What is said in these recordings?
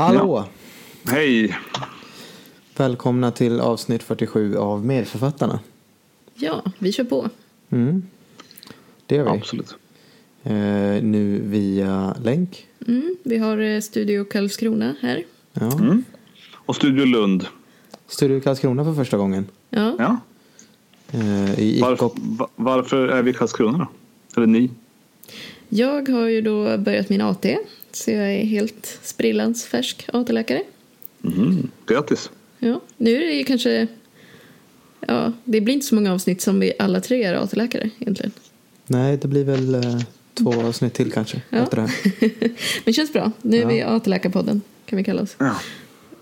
Hallå! Hej! Välkomna till avsnitt 47 av Medförfattarna. Ja, vi kör på. Mm. Det gör vi. Absolut. Eh, nu via länk. Mm, vi har eh, Studio Karlskrona här. Ja. Mm. Och Studio Lund. Studio Karlskrona för första gånngen. Ja, Ja. Eh, I Varför, varför är vi i Karlskrona då? Eller ni? Jag har ju då börjat min AT, så jag är helt sprillans färsk AT-läkare. Mm. Grattis. Ja, nu är det ju kanske... Ja, det blir inte så många avsnitt som vi alla tre är AT-läkare egentligen. Nej, det blir väl eh, två avsnitt till kanske. Ja. Efter det här. Men känns bra. Nu är Ja. vi AT-läkarpodden, kan vi kalla oss. Ja,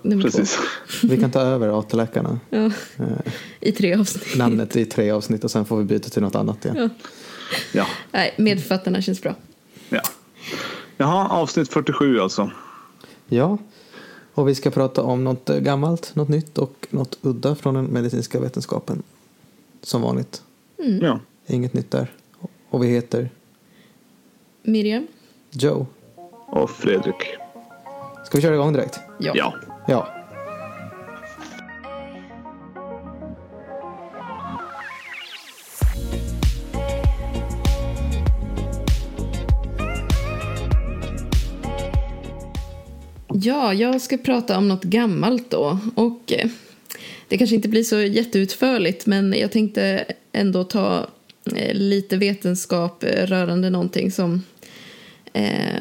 Nummer precis. Vi kan ta över AT-läkarna. Ja, Eh, I tre avsnitt. namnet i tre avsnitt och sen får vi byta till något annat igen. Ja. Ja. Nej, medförfattarna känns bra. ja. Jaha, avsnitt 47 alltså. Ja, och vi ska prata om något gammalt, något nytt och något udda från den medicinska vetenskapen. Som vanligt. Ja. Inget nytt där. Och vi heter Miriam? Joe. Och Fredrik. Ska vi köra igång direkt? Ja. Ja. Ja. Ja, jag ska prata om något gammalt då. Och eh, det kanske inte blir så jätteutförligt, men jag tänkte ändå ta eh, lite vetenskap rörande någonting som eh,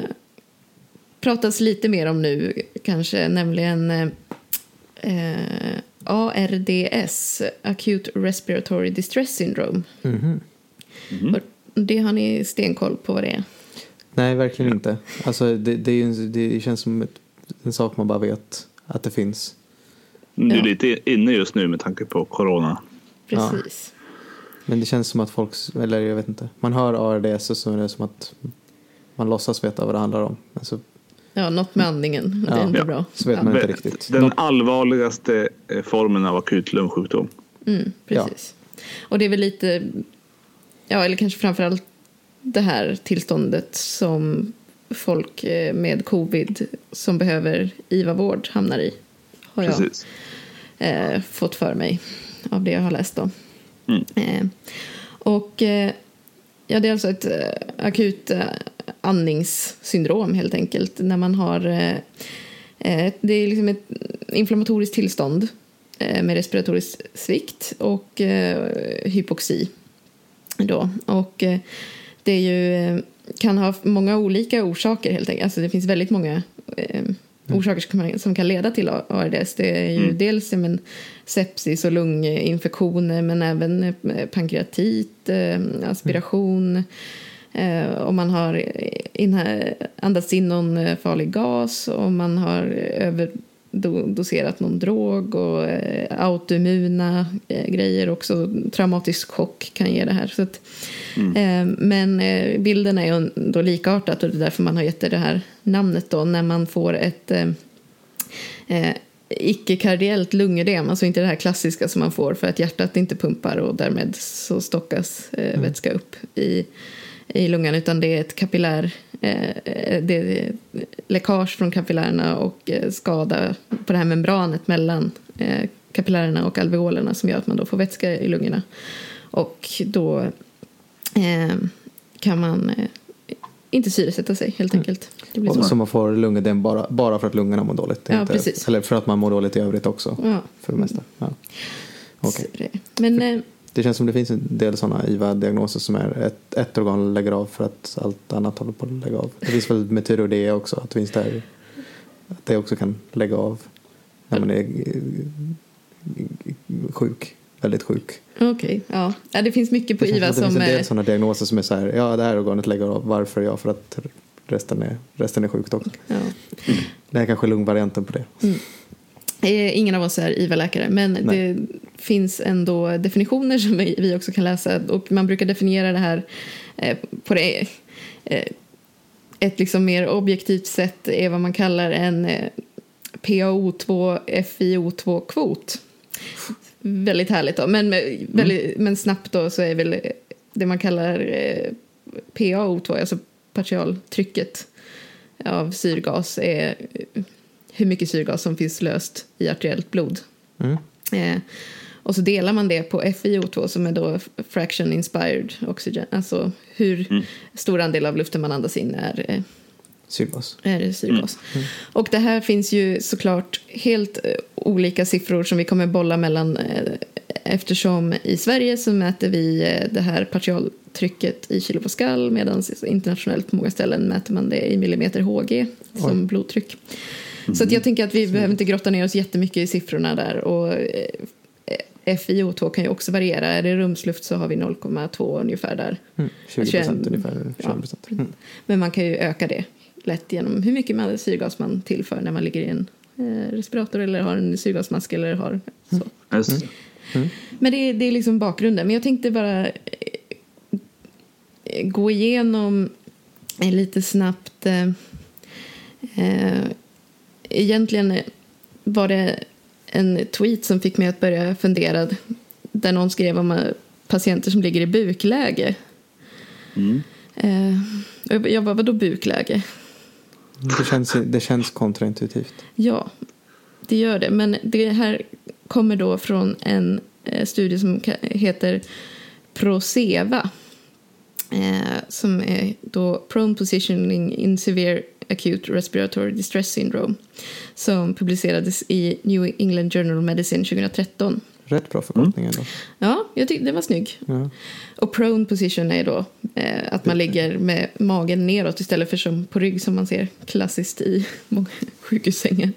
pratas lite mer om nu, kanske, nämligen eh, ARDS, Acute Respiratory Distress Syndrome. Mhm. Och Det har ni stenkoll på vad det är? Nej, verkligen inte. Alltså, det, det, är ju, en- det känns som ett, en sak man bara vet att det finns. Du är Ja. lite inne just nu med tanke på corona. Ja. Precis. Men det känns som att folk, eller jag vet inte. Man hör ARDS och så är det som att man låtsas veta vad det handlar om. Men så, Ja, något med andningen. Det Ja. är ändå Ja. bra. så vet ja. man inte riktigt. Den allvarligaste eh, formen av akut lungsjukdom. Mm, precis. Och det är väl lite, ja eller kanske framförallt det här tillståndet som folk eh, med covid som behöver IVA-vård hamnar i. Har jag Precis. eh, fått för mig av det jag har läst då. Mm. Eh, och eh, ja, det är alltså ett eh, akut eh, andningssyndrom helt enkelt. När man har, det är liksom ett inflammatoriskt tillstånd med respiratorisk svikt och hypoxi. Då. Och det är ju, kan ha många olika orsaker helt enkelt. Alltså det finns väldigt många eh, orsaker som kan, som kan leda till ARDS. Det är ju Mm. dels men, sepsis och lunginfektioner men även eh, pankreatit, eh, aspiration. Eh, om man har inha- andats in någon eh, farlig gas, om man har överdoserat någon drog och eh, autoimmuna eh, grejer också. Traumatisk chock kan ge det här. Så att, eh, men eh, bilden är ju ändå likartat och det är därför man har gett det det här namnet då när man får ett eh, eh, icke-kardiellt lungödem, alltså inte det här klassiska som man får för att hjärtat inte pumpar och därmed så stockas eh, vätska upp i, i lungan utan det är ett kapillär, det är läckage från kapillärerna och eh, skada på det här membranet mellan eh, kapillärerna och alveolerna som gör att man då får vätska i lungorna. Och då eh, kan man eh, inte syresätta sig helt enkelt. Det blir Och så. så man får lungödem bara, bara för att lungorna mår dåligt. Det Ja, inte, precis. Eller för att man mår dåligt i övrigt också. Ja. För det mesta. Ja. Så det- Men eh, Det känns som det finns en del sådana IVA-diagnoser som är ett, ett organ lägger av för att allt annat håller på att lägga av. Det finns väl med tyreoidea också, att det finns där att det också kan lägga av när man är eh, sjuk, väldigt sjuk. Okej, ja. ja. Det finns mycket på det IVA som det finns en del eh, sådana diagnoser som är så här, ja det här organet lägger av, varför ja, för att resten är, resten är sjukt också. Ja. Det här är kanske är lungvarianten på det. Eh, Ingen av oss är IVA-läkare, men Nej. det finns ändå definitioner som vi också kan läsa. Och man brukar definiera det här eh, på det, eh, ett liksom mer objektivt sätt är vad man kallar en eh, PaO2 FiO2-kvot. Väldigt härligt då, men, väldigt, men snabbt då så är väl det man kallar eh, PaO2, alltså partialtrycket av syrgas är hur mycket syrgas som finns löst i arteriellt blod. Mm. Eh, och så delar man det på FiO2 som är då fraction inspired oxygen. Alltså hur stor andel av luften man andas in är, eh, Syrgas. är syrgas. Och det här finns ju såklart helt eh, olika siffror som vi kommer bolla mellan eh, eftersom i Sverige så mäter vi eh, det här partialtrycket i kilopascal medan internationellt på många ställen mäter man det i millimeter Hg som Oj. blodtryck. Så att jag tänker att vi behöver inte grotta ner oss jättemycket i siffrorna där. Och eh, FiO2 kan ju också variera. Är det rumsluft så har vi 0,2 ungefär där. Mm. 20 21 procent ungefär. 21 ja. Mm. Men man kan ju öka det lätt genom hur mycket man- syrgas man tillför när man ligger i en eh, respirator eller har en syrgasmask eller har så. Just det. Men det, är- det är liksom bakgrunden. Men jag tänkte bara eh, gå igenom eh, lite snabbt. Eh, eh, egentligen var det en tweet som fick mig att börja fundera där någon skrev om eh, patienter som ligger i bukläge. Mm. Eh, jag bara, vadå bukläge? Det, känns, det känns kontraintuitivt. Ja, det gör det. Men det här kommer då från en eh, studie som heter Proseva. Eh, som är då Prone Positioning in Severe Acute Respiratory Distress Syndrome. Som publicerades i New England Journal of Medicine 2013. Rätt bra förkortning ändå. Ja, jag tyckte det var snygg. Ja. Och prone position är då eh, att man ligger med magen neråt istället för som på rygg som man ser klassiskt i många sjukhussängar.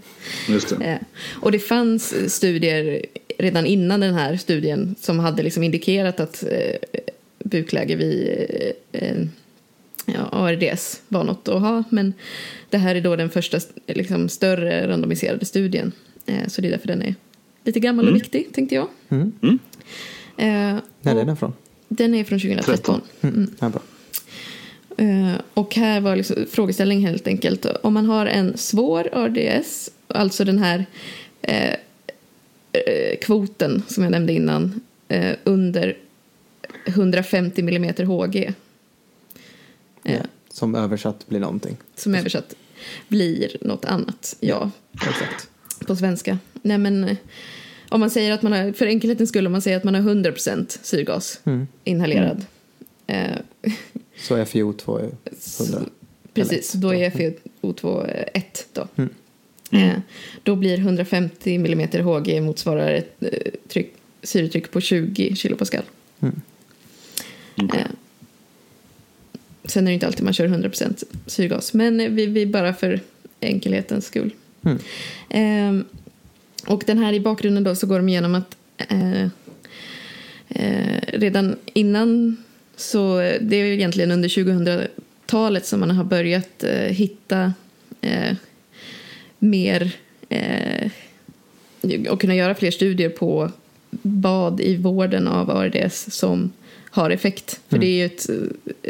Just det. Eh, och det fanns studier redan innan den här studien som hade liksom indikerat att eh, bukläge vid eh, eh, ja, ARDS var något att ha. Men det här är då den första liksom, större randomiserade studien. Eh, så det är därför den är lite gammal och viktig, tänkte jag. Mm. Mm. Eh, När är den från? Den är från 2013. Mm. Ja, bra. Eh, och här var liksom frågeställningen helt enkelt om man har en svår ARDS, alltså den här eh, eh, kvoten som jag nämnde innan, eh, under 150 mm Hg. Eh, Ja. Som översatt blir någonting. Som översatt blir något annat, ja, Exakt. på svenska. Nej men, eh, om man säger att man har, för enkelhetens skull, om man säger att man har 100% syrgas Mm. inhalerad. Eh, Så FiO2 är 100. Precis, då är FiO2 1 då. Mm. Eh, då blir 150 mm Hg motsvarar ett eh, tryck, syretryck på 20 kilopascal. Mm. Eh, sen är det inte alltid man kör 100% syrgas, men vi, vi bara för enkelhetens skull. Mm. Eh, och den här i bakgrunden då så går de igenom att eh, eh, redan innan så det är egentligen under 2000-talet som man har börjat eh, hitta eh, mer eh, och kunna göra fler studier på vad i vården av ARDS som har effekt. För det är ju ett,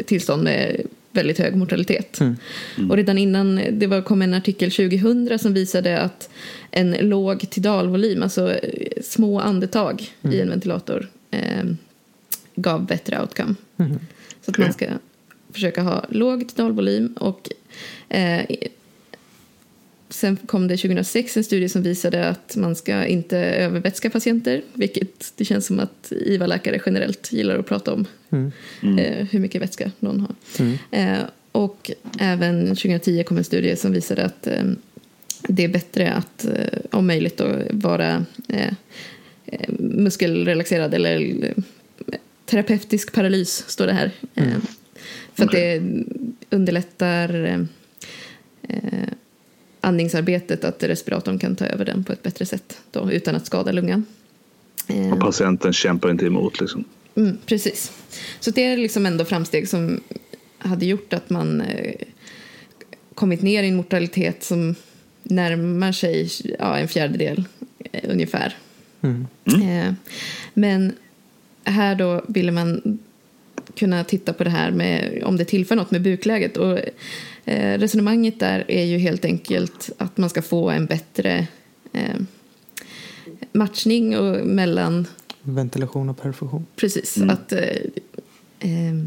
tillstånd med väldigt hög mortalitet. Mm. Och redan innan det var, kom en artikel 2000 som visade att en låg tidalvolym, alltså eh, små andetag i en ventilator, eh, gav bättre outcome. Mm. Så att Okej. man ska försöka ha låg tidalvolym och eh, Sen kom det 2006 en studie som visade att man ska inte övervätska patienter, vilket det känns som att IVA-läkare generellt gillar att prata om, Mm. eh, hur mycket vätska någon har. Mm. Eh, och även 2010 kom en studie som visade att eh, det är bättre att, eh, om möjligt, då, vara muskelrelaxerad eller eh, terapeutisk paralys, står det här. Eh, för att det underlättar andningsarbetet, att respiratorn kan ta över den på ett bättre sätt då, utan att skada lungan. Eh, Och patienten kämpar inte emot liksom. Mm, precis. Så det är liksom ändå framsteg som hade gjort att man eh, kommit ner i en mortalitet som närmar sig ja, en fjärdedel eh, ungefär. Mm. Eh, men här då ville man kunna titta på det här med om det tillför något med bukläget. Och eh, resonemanget där är ju helt enkelt att man ska få en bättre eh, matchning och mellan Ventilation och perfusion. Precis, Mm. att eh, eh,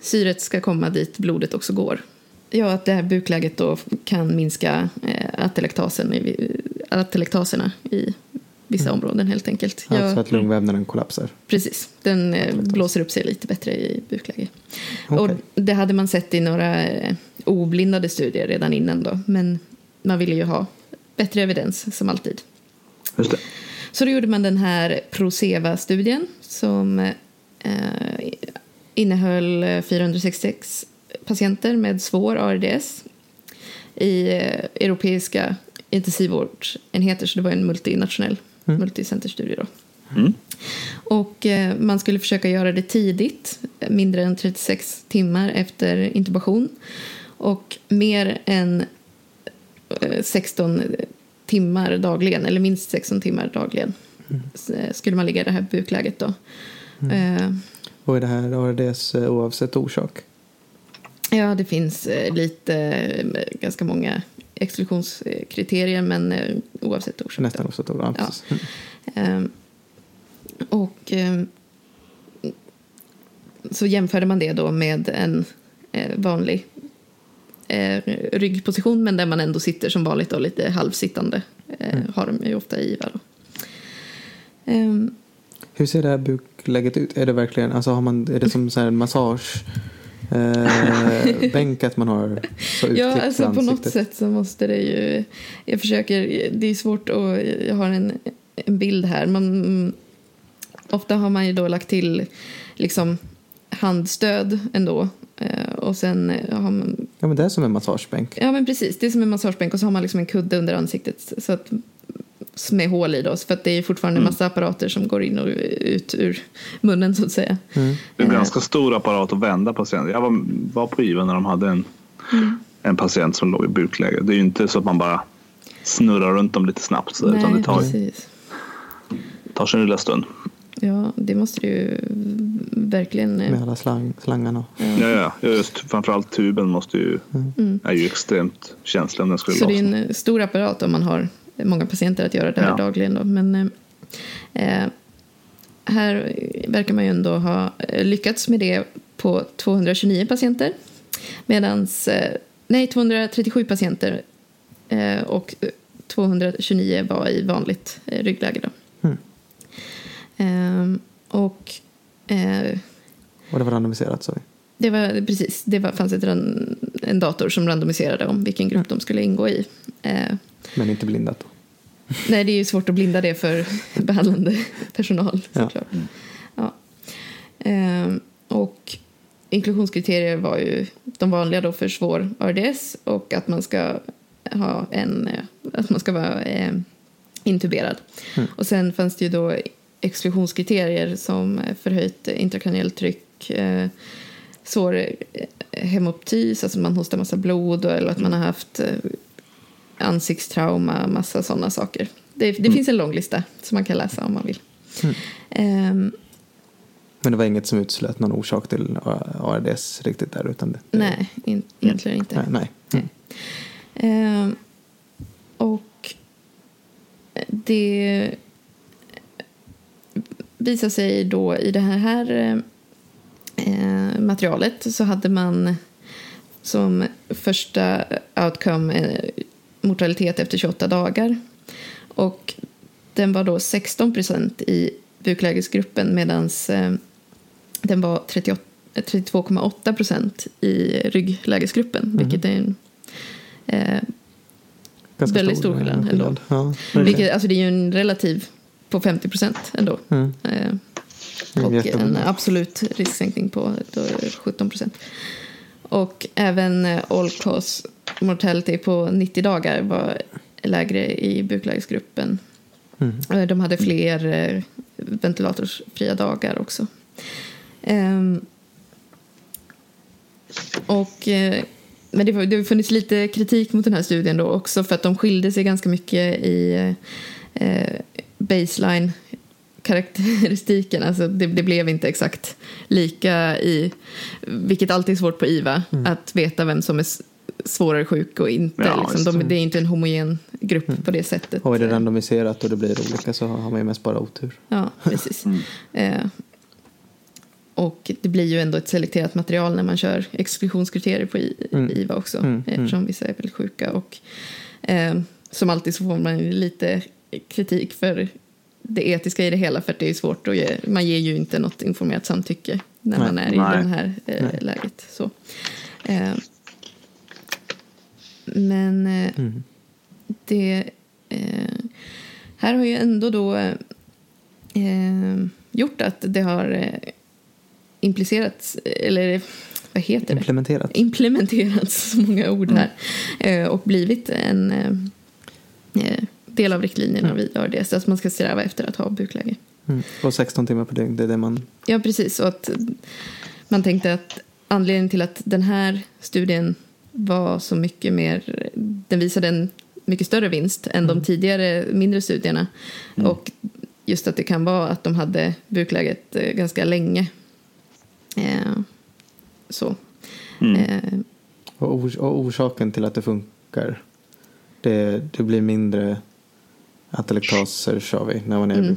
syret ska komma dit blodet också går. Ja, att det här bukläget då kan minska eh, atelektasen i, atelektaserna i vissa områden helt enkelt. Jag- Alltså att lungvävnaden kollapsar. Precis, den eh, blåser upp sig lite bättre i bukläge. Och Okej. det hade man sett i några eh, oblindade studier redan innan då, men man ville ju ha bättre evidens som alltid. Just det. Så då gjorde man den här Proseva-studien som eh, innehöll eh, 466 patienter med svår ARDS i eh, europeiska intensivvårdsenheter, så det var en multinationell multicenterstudie då. Mm. Och eh, man skulle försöka göra det tidigt, mindre än 36 timmar efter intubation. Och mer än eh, 16 timmar dagligen, eller minst 16 timmar dagligen, s- eh, skulle man ligga i det här bukläget då. Eh, Och är det här ARDS eh, oavsett orsak? Ja, det finns eh, lite, eh, ganska många exklusionskriterier, men eh, oavsett orsak. Nästan oavsett orsak. Ja, Ja. Mm. Ehm, och ehm, så jämförde man det då med en eh, vanlig eh, ryggposition men där man ändå sitter som vanligt och lite halvsittande. Eh, Har de ju ofta i IVA då. Ehm, Hur ser det här bukläget ut? Är det verkligen, alltså har man, är det som så massage eh, bänk att man har så Ja, alltså på något sätt så måste det ju... Jag försöker... Det är svårt att... Jag har en, en bild här. Man, ofta har man ju då lagt till liksom handstöd ändå. Eh, Och sen har man... Ja men det är som en massagebänk. Ja, men precis. Det är som en massagebänk och så har man liksom en kudde under ansiktet så att, med hål i då. För att det är fortfarande en massa apparater som går in och ut ur munnen så att säga. Det är en Eh, ganska stor apparat att vända patienter. Jag var, var på IVA när de hade en, en patient som låg i bukläge. Det är ju inte så att man bara snurrar runt dem lite snabbt. Så, utan det tar, precis. tar sin lilla stund. Ja, det måste det ju verkligen... eh, Med alla slang, slangarna. Ja, ja, ja, just framförallt tuben måste ju, är ju extremt känslig om den skulle Så det är lossna. en stor apparat om man har många patienter att göra det här Ja. dagligen. Då. Men eh, eh, här verkar man ju ändå ha eh, lyckats med det på 229 patienter. Medan, eh, nej 237 patienter eh, och 229 var i vanligt eh, ryggläge. Då. Mm. Eh, och eh, Och det var randomiserat sa vi. det var precis, det var, fanns ett, en dator som randomiserade om vilken grupp de skulle ingå i. Eh, Men inte blindat då. Nej, det är ju svårt att blinda det för behandlande personal Ja. såklart. Ja. Ehm, och inklusionskriterier var ju de vanliga då för svår ARDS och att man ska ha en, eh, att man ska vara eh, intuberad. Och sen fanns det ju då exklusionskriterier som förhöjt intrakraniellt tryck, eh, svår eh, hemoptys, alltså man hostar massa blod och- eller att man har haft eh, ansiktstrauma, massa sådana saker. Det, det finns en lång lista som man kan läsa om man vill. Ehm, Men det var inget som utslöt någon orsak till ARDS riktigt där utan det. det nej, in, egentligen inte. Nej. nej. Mm. Ehm, och det visar sig då i det här, här eh, materialet så hade man som första outcome eh, mortalitet efter 28 dagar. Och den var då 16 procent i buklägesgruppen medan eh, den var 38 32,8 procent i rygglägesgruppen, vilket är en eh, Väldigt stor skillnad ändå. Ja, Vilket, alltså det är ju en relativ på 50 procent ändå. Mm. Eh, Mm, och en jättebra. absolut risksänkning på då 17 procent. Och även eh, all cause mortality på 90 dagar var lägre i buklägesgruppen. Mm. Eh, De hade fler eh, ventilatorsfria dagar också. Ehm, och, eh, men det, det har funnits lite kritik mot den här studien då också för att de skilde sig ganska mycket i baseline karaktäristiken. Alltså det, det blev inte exakt lika i, vilket alltid är svårt på IVA, att veta vem som är svårare sjuk och inte. Ja, liksom. De, det är inte en homogen grupp på det sättet. Och är det randomiserat och det blir olika så har man ju mest bara otur. Ja, precis. Eh, och det blir ju ändå ett selekterat material när man kör exklusionskriterier på I- Mm. IVA också Mm, eftersom vissa är väldigt sjuka. Och, Eh, som alltid så får man lite kritik för det etiska i det hela för att det är svårt att ge, man ger ju inte något informerat samtycke när Nej. man är i Nej. det här eh, läget. Så. Men eh, Mm. det eh, här har ju ändå då eh, gjort att det har implicerats, eller vad heter det? Implementerat. implementerats, så många ord här, eh, och blivit en del av riktlinjerna vid ARDS, att man ska sträva efter att ha bukläge. Mm. Och 16 timmar per dygn, det är det man... Ja, precis. Och att man tänkte att anledningen till att den här studien var så mycket mer, den visade en mycket större vinst än de tidigare mindre studierna. Och just att det kan vara att de hade bukläget eh, ganska länge. Eh, så. Mm. Eh, Och, ors- och orsaken till att det funkar, det, det blir mindre atelektaser kör vi när man är i Mm.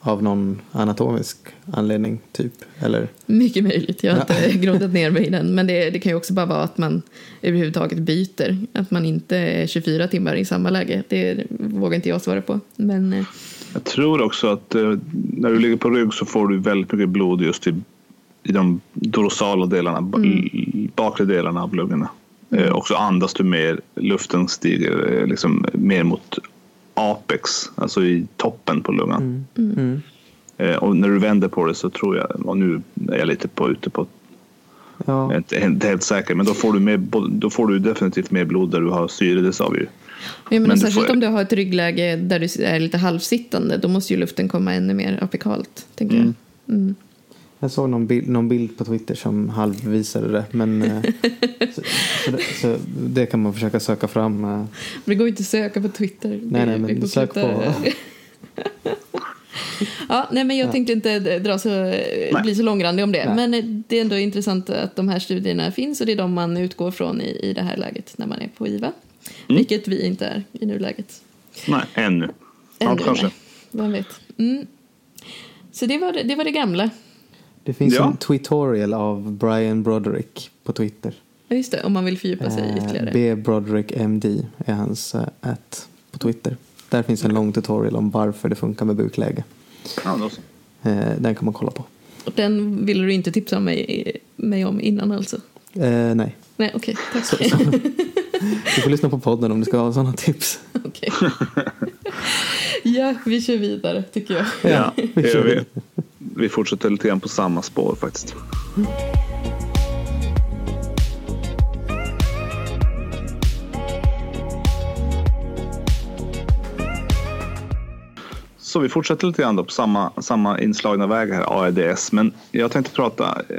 Av någon anatomisk anledning, typ. Eller, Mycket möjligt. Jag har Ja. inte grottat ner mig i den. Men det, det kan ju också bara vara att man överhuvudtaget byter. Att man inte är 24 timmar i samma läge. Det vågar inte jag svara på. Men eh, Jag tror också att eh, när du ligger på rygg så får du väldigt mycket blod just i, i de dorsala delarna, i bakre delarna av lungorna. Eh, och så andas du mer, luften stiger eh, liksom mer mot apex, alltså i toppen på lungan. mm. Eh, och när du vänder på det så tror jag, och nu är jag lite på, ute på jag är Ja, inte helt, säker, men då får, du mer, då får du definitivt mer blod där du har syre, det sa vi ju. jag menar, Men du särskilt får- om du har ett ryggläge där du är lite halvsittande. Då måste ju luften komma ännu mer apikalt. Tänker Mm. jag. Mm. Jag såg någon bild, någon bild på Twitter som halvvisade det. Men, eh, så, så, det, så det kan man försöka söka fram. eh. Men det går inte att söka på Twitter. Nej, nej, men sök på. ja, nej, men jag tänkte inte dra så, Nej. bli så långrandig om det. Nej. Men eh, det är ändå intressant att de här studierna finns och det är de man utgår från i, i det här läget när man är på IVA. Vilket vi inte är i nuläget. Nej, ännu. Ännu, kanske. nej. Vem vet. Mm. Så det var det, det var det gamla. Det finns Ja. en tutorial av Brian Broderick på Twitter. Ja, just det, om man vill fördjupa sig Eh, ytterligare. B. Broderick MD är hans uh, at på Twitter. Där finns en lång tutorial om varför det funkar med bukläge. Ja, så. Eh, den kan man kolla på. Och Den ville du inte tipsa mig, mig om innan alltså? Eh, nej, Nej, okej, tack. du får lyssna på podden om du ska ha sådana tips. Okej. ja, vi kör vidare tycker jag. Ja, vi kör vi. Vi fortsätter lite grann på samma spår faktiskt. Så vi fortsätter lite grann då på samma, samma inslagna väg här, AEDS. Men jag tänkte prata, eh,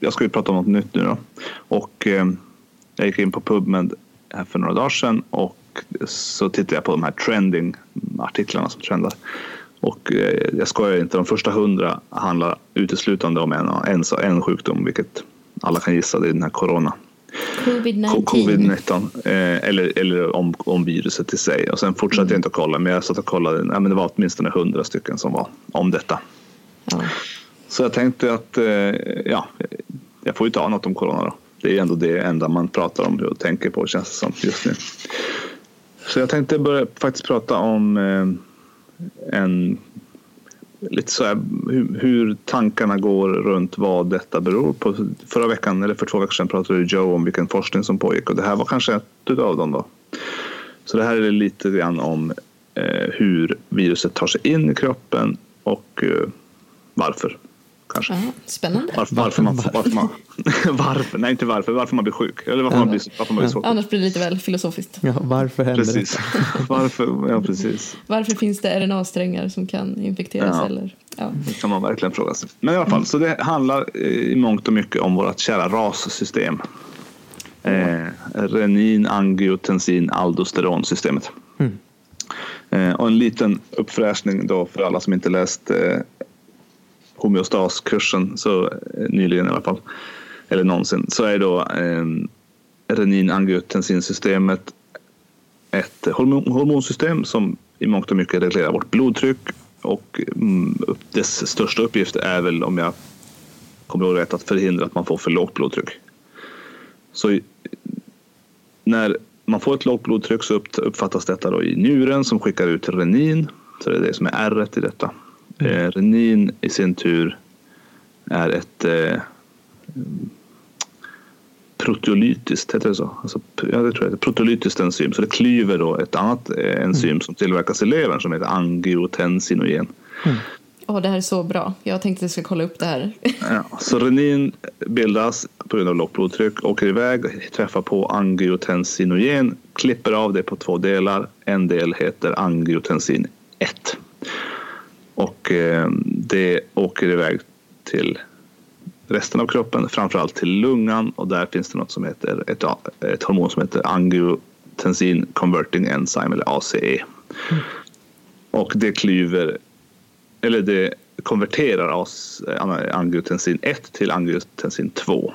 jag ska ju prata om något nytt nu då. Och eh, jag gick in på PubMed här för några dagar sedan och så tittade jag på de här trending-artiklarna som trendar. Och eh, jag skojar inte, de första hundra handlar uteslutande om en, en, en sjukdom, vilket alla kan gissa, det är den här corona. Covid-19. Covid-19 eh, eller, eller om, om viruset i sig. Och sen fortsatte jag inte att kolla, men jag satt och kollade. Ja, men det var åtminstone hundra stycken som var om detta. Ja. Så jag tänkte att eh, ja, jag får ju ta något om corona då. Det är ändå det enda man pratar om och tänker på känns det som just nu. Så jag tänkte börja faktiskt prata om eh, en lite så här, hur, hur tankarna går runt vad detta beror på. Förra veckan, eller för två veckor sedan, pratade Joe om vilken forskning som pågick och det här var kanske ett av dem. Då. Så det här är lite grann om eh, hur viruset tar sig in i kroppen och eh, varför. Kanske. Ja, spännande. Varför, varför, man, varför, man, varför, nej inte varför, varför man blir sjuk. Eller varför man blir, varför man blir så. Annars blir det lite väl filosofiskt. Ja, varför händer Precis. Varför, ja precis. Varför finns det RNA-strängar som kan infektera Ja. celler? Ja. Det kan man verkligen fråga sig. Men i alla fall, så det handlar eh, i mångt och mycket om vårt kära rassystem. Eh, renin, angiotensin, aldosteronsystemet. Mm. Eh, och en liten uppfräschning då för alla som inte läst eh, homeostaskursen så eh, nyligen i alla fall, eller någonsin, så är då eh, renin-angiotensinsystemet ett hormonsystem som i mångt och mycket reglerar vårt blodtryck och mm, dess största uppgift är väl om jag kommer ihåg rätt att förhindra att man får för lågt blodtryck. Så när man får ett lågt blodtryck så uppfattas detta då i njuren som skickar ut renin. Så det är det som är R i detta. Eh, renin i sin tur är ett eh, proteolytiskt, heter det så? Alltså, ja, det tror jag, ett proteolytiskt enzym. Så det klyver då ett annat eh, enzym mm. som tillverkas i levern som heter angiotensinogen. Mm. Oh, det här är så bra. Jag tänkte att jag ska kolla upp det här. ja, så renin bildas på grund av lågt blodtryck, åker iväg, träffar på angiotensinogen, klipper av det på två delar. En del heter angiotensin 1. Och eh, det åker iväg till resten av kroppen, framförallt till lungan och där finns det något som heter ett, ett hormon som heter angiotensin converting enzyme eller ACE. Mm. Och det klyver, eller det konverterar angiotensin 1 till angiotensin 2.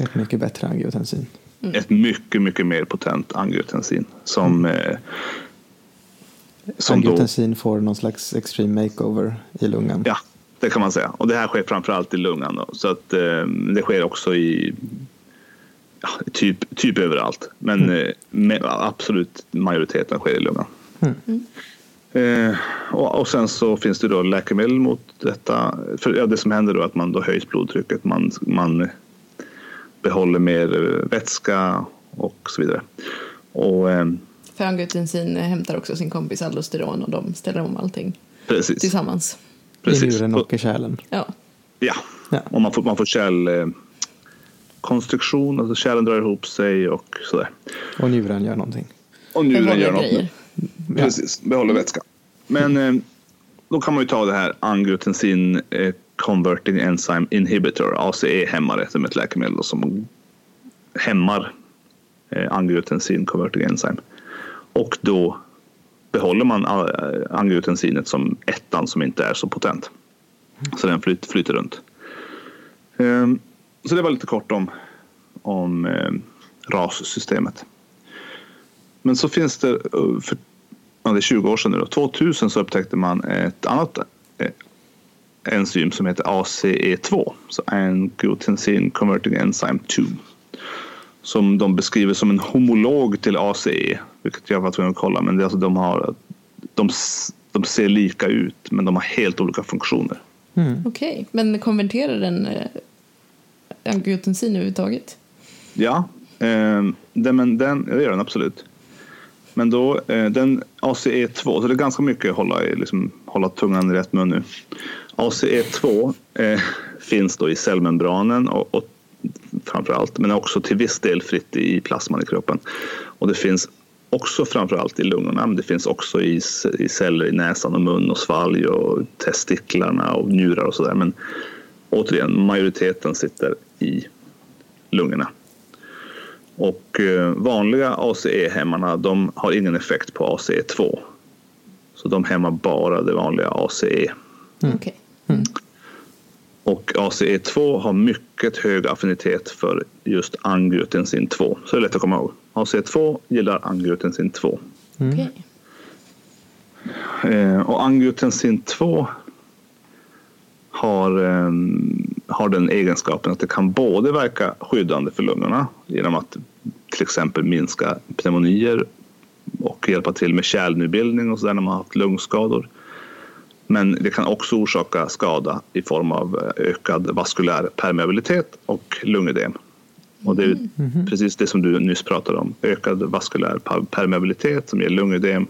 Ett mycket bättre angiotensin. Mm. Ett mycket, mycket mer potent angiotensin som mm. Eh, Angiotensin då, får någon slags extreme makeover i lungan. Ja, det kan man säga. Och det här sker framförallt i lungan. Då. Så att, eh, det sker också i ja, typ, typ överallt. Men mm. eh, med, absolut majoriteten sker i lungan. Mm. Eh, och, och, sen så finns det då läkemedel mot detta. För, ja, det som händer då är att man då höjs blodtrycket. Man, man behåller mer vätska och så vidare. Och, eh, för angiotensin hämtar också sin kompis aldosteron och de ställer om allting Precis. tillsammans. Precis. I njuren och i kärlen. Ja. ja. ja. Och man får, man får kärlkonstruktion, alltså kärlen drar ihop sig och sådär. Och njuren gör någonting. Och njuren gör något. Precis, behåller vätska. Men eh, då kan man ju ta det här angiotensin eh, converting enzyme inhibitor, ACE-hämmare, som är ett läkemedel som hämmar eh, angiotensin converting enzyme. Och då behåller man äh, angiotensinet som ettan som inte är så potent. Så den flyter, flyter runt. Ehm, så det var lite kort om, om ehm, RAS-systemet. Men så finns det, för ja, det är 20 år sedan nu då, 2000 så upptäckte man ett annat eh, enzym som heter ACE2, så Angiotensin Converting Enzyme 2 som de beskriver som en homolog till ACE, vilket jag var tvungen att kolla. Men det, alltså, de, har, de, de ser lika ut, men de har helt olika funktioner. Mm. Okej, okay. men konverterar den eh, angiotensin överhuvudtaget? Ja, eh, den, men den, det gör den absolut. Men då, eh, den ACE2, så det är ganska mycket att hålla, liksom, hålla tungan i rätt mun nu. ACE2 eh, finns då i cellmembranen och, och framför allt, men också till viss del fritt i plasman i kroppen. Och det finns också framför allt i lungorna, men det finns också i, i celler i näsan och mun och svalg och testiklarna och njurar och sådär. Men återigen, majoriteten sitter i lungorna. Och eh, vanliga ACE-hämmarna de har ingen effekt på ACE2. Så de hämmar bara det vanliga ACE. Mm. Mm. Och ACE2 har mycket hög affinitet för just angiotensin 2. Så det är lätt att komma ihåg. ACE2 gillar angiotensin 2. Mm. Okay. Eh, och angiotensin 2 har, eh, har den egenskapen att det kan både verka skyddande för lungorna genom att till exempel minska pneumonier och hjälpa till med kärlnybildning och så där när man har haft lungskador. Men det kan också orsaka skada i form av ökad vaskulär permeabilitet och lungödem. Och det är mm. precis det som du nyss pratade om. Ökad vaskulär permeabilitet som ger lungödem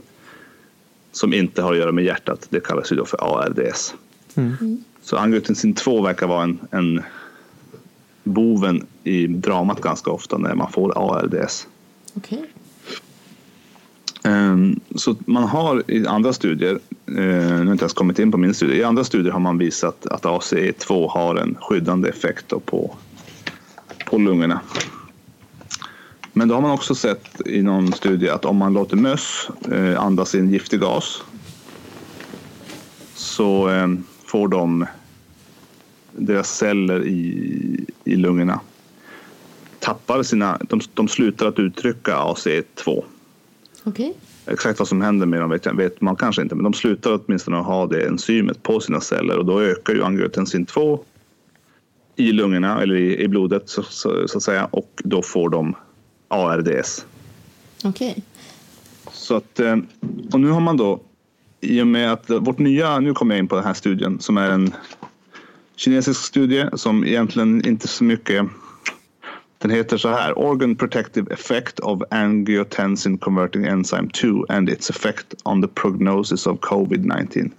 som inte har att göra med hjärtat. Det kallas ju då för ARDS. Mm. Så angiotensin 2 verkar vara en, en boven i dramat ganska ofta när man får ARDS. Okay. Ehm, så man har i andra studier, eh, nu har jag inte ens kommit in på min studie, i andra studier har man visat att ACE2 har en skyddande effekt på, på lungorna. Men då har man också sett i någon studie att om man låter möss eh, andas in giftig gas så ehm, får de deras celler i, i lungorna tappar sina, de, de slutar att uttrycka ACE2 Okay. Exakt vad som händer med dem vet, vet, man kanske inte, men de slutar åtminstone att ha det enzymet på sina celler och då ökar ju angiotensin 2 i lungorna eller i, i blodet så, så, så, att säga och då får de ARDS. Okej. Så att, eh, och nu har man då, i och med att vårt nya, nu kommer jag in på den här studien som är en kinesisk studie som egentligen inte så mycket den heter så här, Organ Protective Effect of Angiotensin Converting Enzyme 2 and its effect on the prognosis of COVID-19.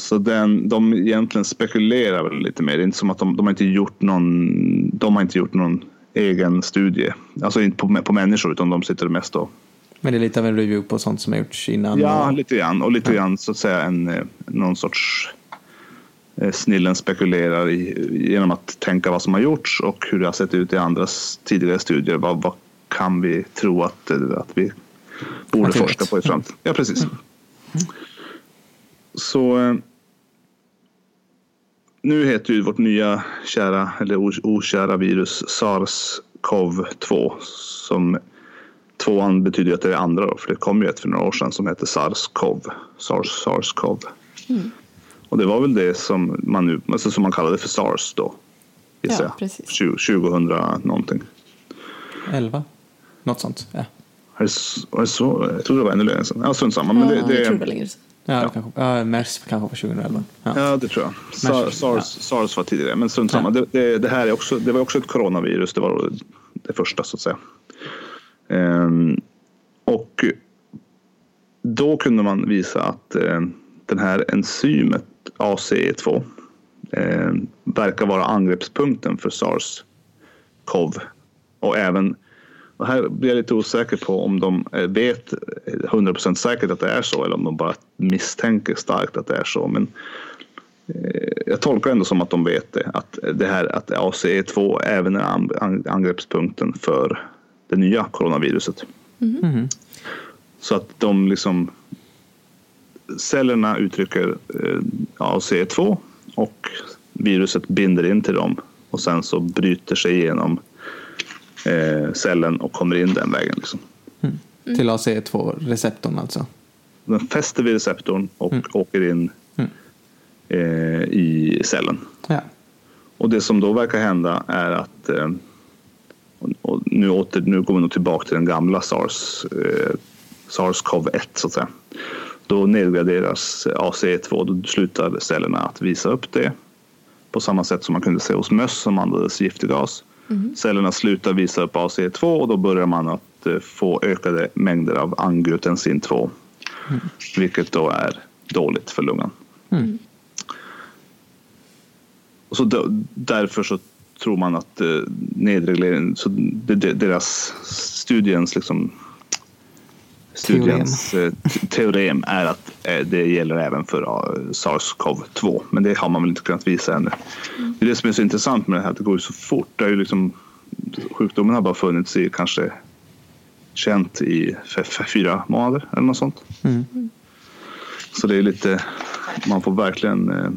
Så den, de egentligen spekulerar väl lite mer. Det är inte som att de, de har inte gjort någon, de har inte gjort någon egen studie. Alltså inte på, på människor utan de sitter mest och Men det är lite av en review på sånt som har gjorts innan. Ja, och, lite grann. Och lite grann så att säga en, eh, någon sorts eh, snillen spekulerar i, genom att tänka vad som har gjorts och hur det har sett ut i andra s- tidigare studier. Vad, vad kan vi tro att, eh, att vi borde Att forska vet. på i framtiden? Ja, precis. Så eh, nu heter ju vårt nya kära, eller okära virus SARS-CoV-2 som Tvåan betyder ju att det är andra då, för det kom ju ett för några år sedan som hette SARS-CoV. SARS, SARS-CoV. Och det var väl det som man nu, alltså som man kallade för SARS då. gissar Ja, precis. 20, 2000 någonting. 11? Något sånt. Ja, Är det så, är det så? Jag trodde det var ännu längre sedan. Ja, strunt samma. Men det, ja, jag tror det det, var längre sedan. Ja, Kanske, ja mers kanske var 2011. Ja. ja, det tror jag. Sa- Mers, SARS, SARS var tidigare, men strunt samma. Det, det, det här är också, det var också ett coronavirus. Det var det första så att säga. Ehm, och då kunde man visa att eh, den här enzymet ACE2 eh, verkar vara angreppspunkten för SARS-CoV. Och även, och här blir jag lite osäker på om de eh, vet 100% säkert att det är så eller om de bara misstänker starkt att det är så. Men eh, jag tolkar ändå som att de vet det, att det här att ACE2 även är an- an- angreppspunkten för det nya coronaviruset. Mhm. Så att de liksom cellerna uttrycker eh, ACE2 och viruset binder in till dem och sen så bryter sig igenom eh, cellen och kommer in den vägen. Liksom. Till AC2-receptorn alltså. Den fäster vid receptorn och åker in Mm. eh, i cellen. Ja. Och det som då verkar hända är att eh, och- och nu, åter, nu går vi nog tillbaka till den gamla SARS, eh, SARS-CoV-1 så att säga. Då nedgraderas ACE2, då slutar cellerna att visa upp det. På samma sätt som man kunde se hos möss som andades giftig gas. Cellerna slutar visa upp ACE2 och då börjar man att eh, få ökade mängder av angiotensin 2. Vilket då är dåligt för lungan. Och så då, därför så tror man att eh, nedreglering, så det, det, deras studiens liksom studiens eh, te- teorem är att eh, det gäller även för eh, SARS-CoV-2. Men det har man väl inte kunnat visa ännu. Det är det som är så intressant med det här, att det går ju så fort. Det är ju liksom, sjukdomen har bara funnits i kanske känt i fyra månader eller något sånt. Mm. Så det är lite, man får verkligen eh,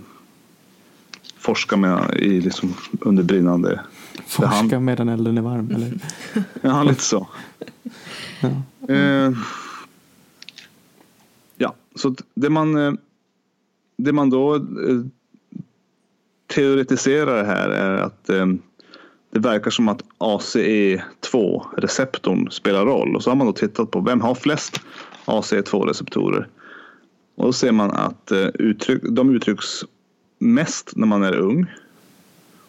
forska med i liksom under brinnande Forska medan elden är varm. Eller? Ja, lite så. Ja. Eh, så det man, eh, det man då eh, teoretiserar här är att eh, det verkar som att ACE2-receptorn spelar roll. Och så har man då tittat på vem har flest ACE2-receptorer. Och då ser man att uttryck, de uttrycks mest när man är ung.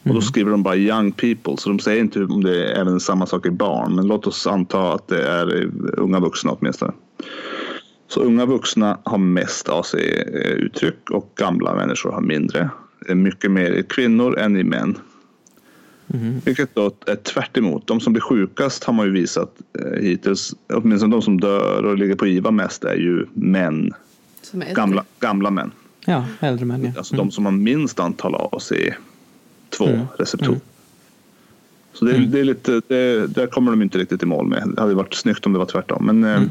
Och då skriver de bara young people, så de säger inte om det är även samma sak i barn. Men låt oss anta att det är unga vuxna åtminstone. Så unga vuxna har mest AC-uttryck och gamla människor har mindre. Det är mycket mer i kvinnor än i män. Vilket då är tvärt emot. De som blir sjukast har man ju visat eh, hittills, åtminstone de som dör och ligger på IVA mest är ju män, Som är gamla, gamla män. ja, äldre män ja. Alltså de som har minst antal AC2-receptorer. Mm. Så det, är- det är lite, det, där kommer de inte riktigt i mål med. Det hade varit snyggt om det var tvärtom. Men eh, Mm.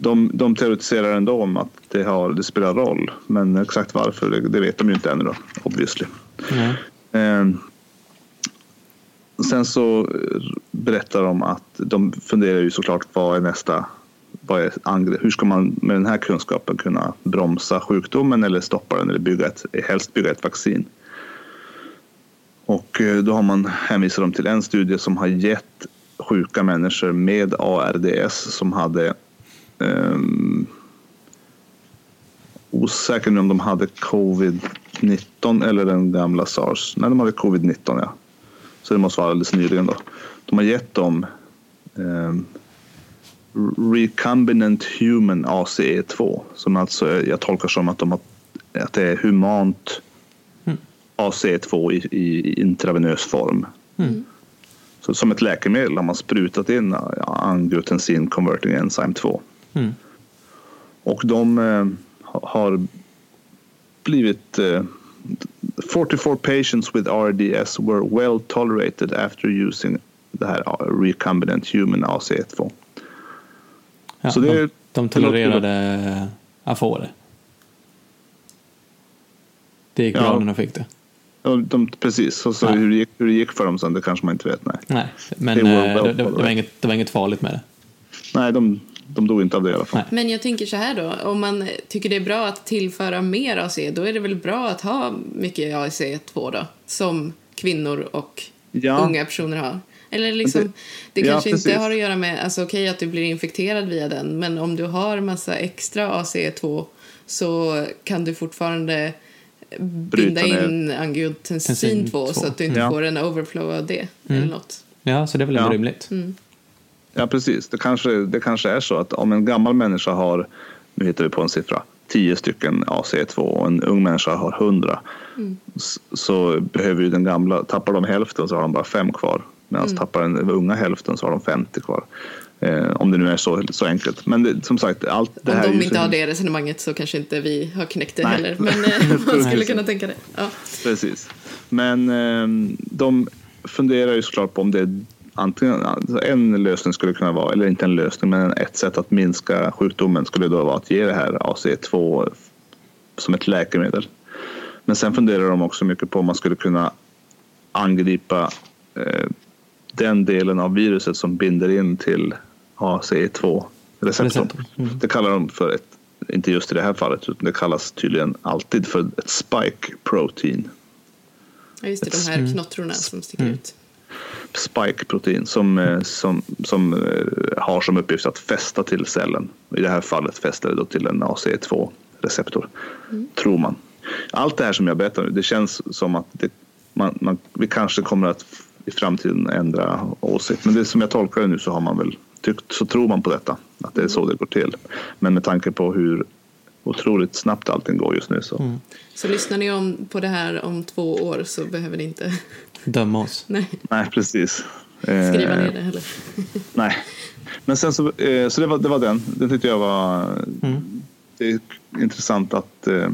De, de teoretiserar ändå om att det, har, det spelar roll. Men exakt varför, det, det vet de ju inte ännu då, obviously. Ja. Eh, sen så berättar de att de funderar ju såklart vad är nästa vad är angre- hur ska man med den här kunskapen kunna bromsa sjukdomen eller stoppa den eller bygga ett, helst bygga ett vaccin. Och eh, då har man hänvisat dem till en studie som har gett sjuka människor med ARDS som hade um, osäker nu om de hade covid-19 eller den gamla sars. Nej, de hade covid-19 ja. Så det måste vara alldeles nyligen då. De har gett dem um, recombinant human ACE2 som alltså jag tolkar som att, de har, att det är humant mm. ACE2 i, i intravenös form. Mm. Så som ett läkemedel har man sprutat in angiotensin converting enzyme 2. Mm. Och de eh, har blivit eh, 44 patients with RDS were well tolerated after using det här recombinant human ACE2. Ja, så det, de, de tolererade Afore. Det gick bra ja. när de fick det. Ja, de, precis, och så ja. hur, det gick, hur det gick för dem sen det kanske man inte vet. Nej, nej men det, well det, det, var inget, det var inget farligt med det. Nej, de, de dog inte av det i alla fall. Men jag tänker så här då, om man tycker det är bra att tillföra mer AC, då är det väl bra att ha mycket AC2 då, som kvinnor och ja. unga personer har? Eller liksom, det, det kanske ja, inte har att göra med, alltså okej okay, att du blir infekterad via den, men om du har massa extra AC2 så kan du fortfarande binda in angiotensin 2 så att du inte ja. får en overflow av det. Mm. Eller något. Ja, så det är väl ja. rimligt. Mm. Ja, precis. Det kanske, det kanske är så att om en gammal människa har, nu hittar vi på en siffra, 10 stycken AC2 och en ung människa har 100 mm. så behöver ju den gamla, tappar de hälften så har de bara fem kvar. Medan mm. tappar den unga hälften så har de 50 kvar. Eh, om det nu är så, så enkelt. Men det, som sagt, allt det om här... Om de inte har det resonemanget så kanske inte vi har knäckt det Nej. heller. Men eh, man skulle kunna tänka det. Ja. Precis. Men eh, de funderar ju såklart på om det är antingen alltså en lösning skulle kunna vara, eller inte en lösning, men ett sätt att minska sjukdomen skulle då vara att ge det här AC2 som ett läkemedel. Men sen funderar de också mycket på om man skulle kunna angripa eh, den delen av viruset som binder in till ACE2-receptorn. Mm. Det kallar de för ett, inte just i det här fallet, utan det kallas tydligen alltid för ett spike protein. Ja, just det, de här knottrorna som sticker mm. ut. Spike-protein som, eh, som, som eh, har som uppgift att fästa till cellen. I det här fallet fäster det då till en ACE2-receptor, mm. tror man. Allt det här som jag berättar nu, det känns som att det, man, man, vi kanske kommer att i framtiden ändra åsikt. Men det som jag tolkar det nu så har man väl tyckt, så tror man på detta, att det är så det går till. Men med tanke på hur otroligt snabbt allting går just nu så. Mm. Så lyssnar ni om på det här om två år så behöver ni inte döma oss. Nej, Nej precis. Skriva ner det heller. Nej. Men sen så, eh, så det var, det var den. Den tyckte jag var mm. det är intressant att eh,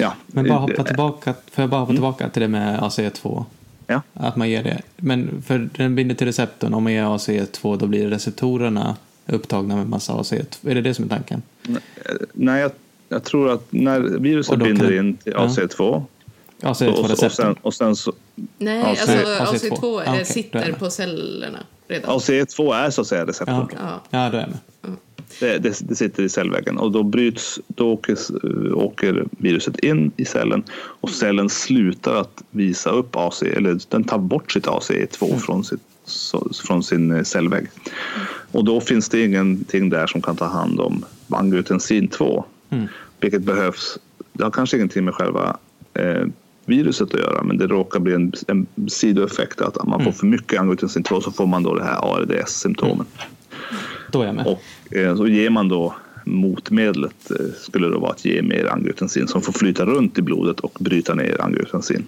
Ja. Men bara hoppa tillbaka, får jag bara hoppa mm. tillbaka till det med ACE2? Ja. Att man ger det. Men för den binder till receptorn, om man ger ACE2 då blir receptorerna upptagna med massa ACE2. Är det det som är tanken? Nej, jag, jag tror att när viruset binder in till ACE2 ACE2-receptorn? Och, och, sen så... Nej, AC, alltså AC2, AC2 ah, okay, sitter på cellerna redan. ACE2 är så att säga receptorn. Ja, ja. då är jag med. Det, det, det, sitter i cellväggen och då bryts, då åker, åker, viruset in i cellen och cellen slutar att visa upp AC, eller den tar bort sitt ACE2 mm. från, sitt, från sin eh, cellvägg. Mm. Och då finns det ingenting där som kan ta hand om angiotensin 2, mm. vilket behövs. Det har kanske ingenting med själva eh, viruset att göra men det råkar bli en, en sidoeffekt att man får mm. för mycket angiotensin 2 så får man då det här ARDS-symptomen. Då är jag med. Och eh, så ger man då motmedlet eh, skulle det vara att ge mer angiotensin som får flyta runt i blodet och bryta ner angiotensin.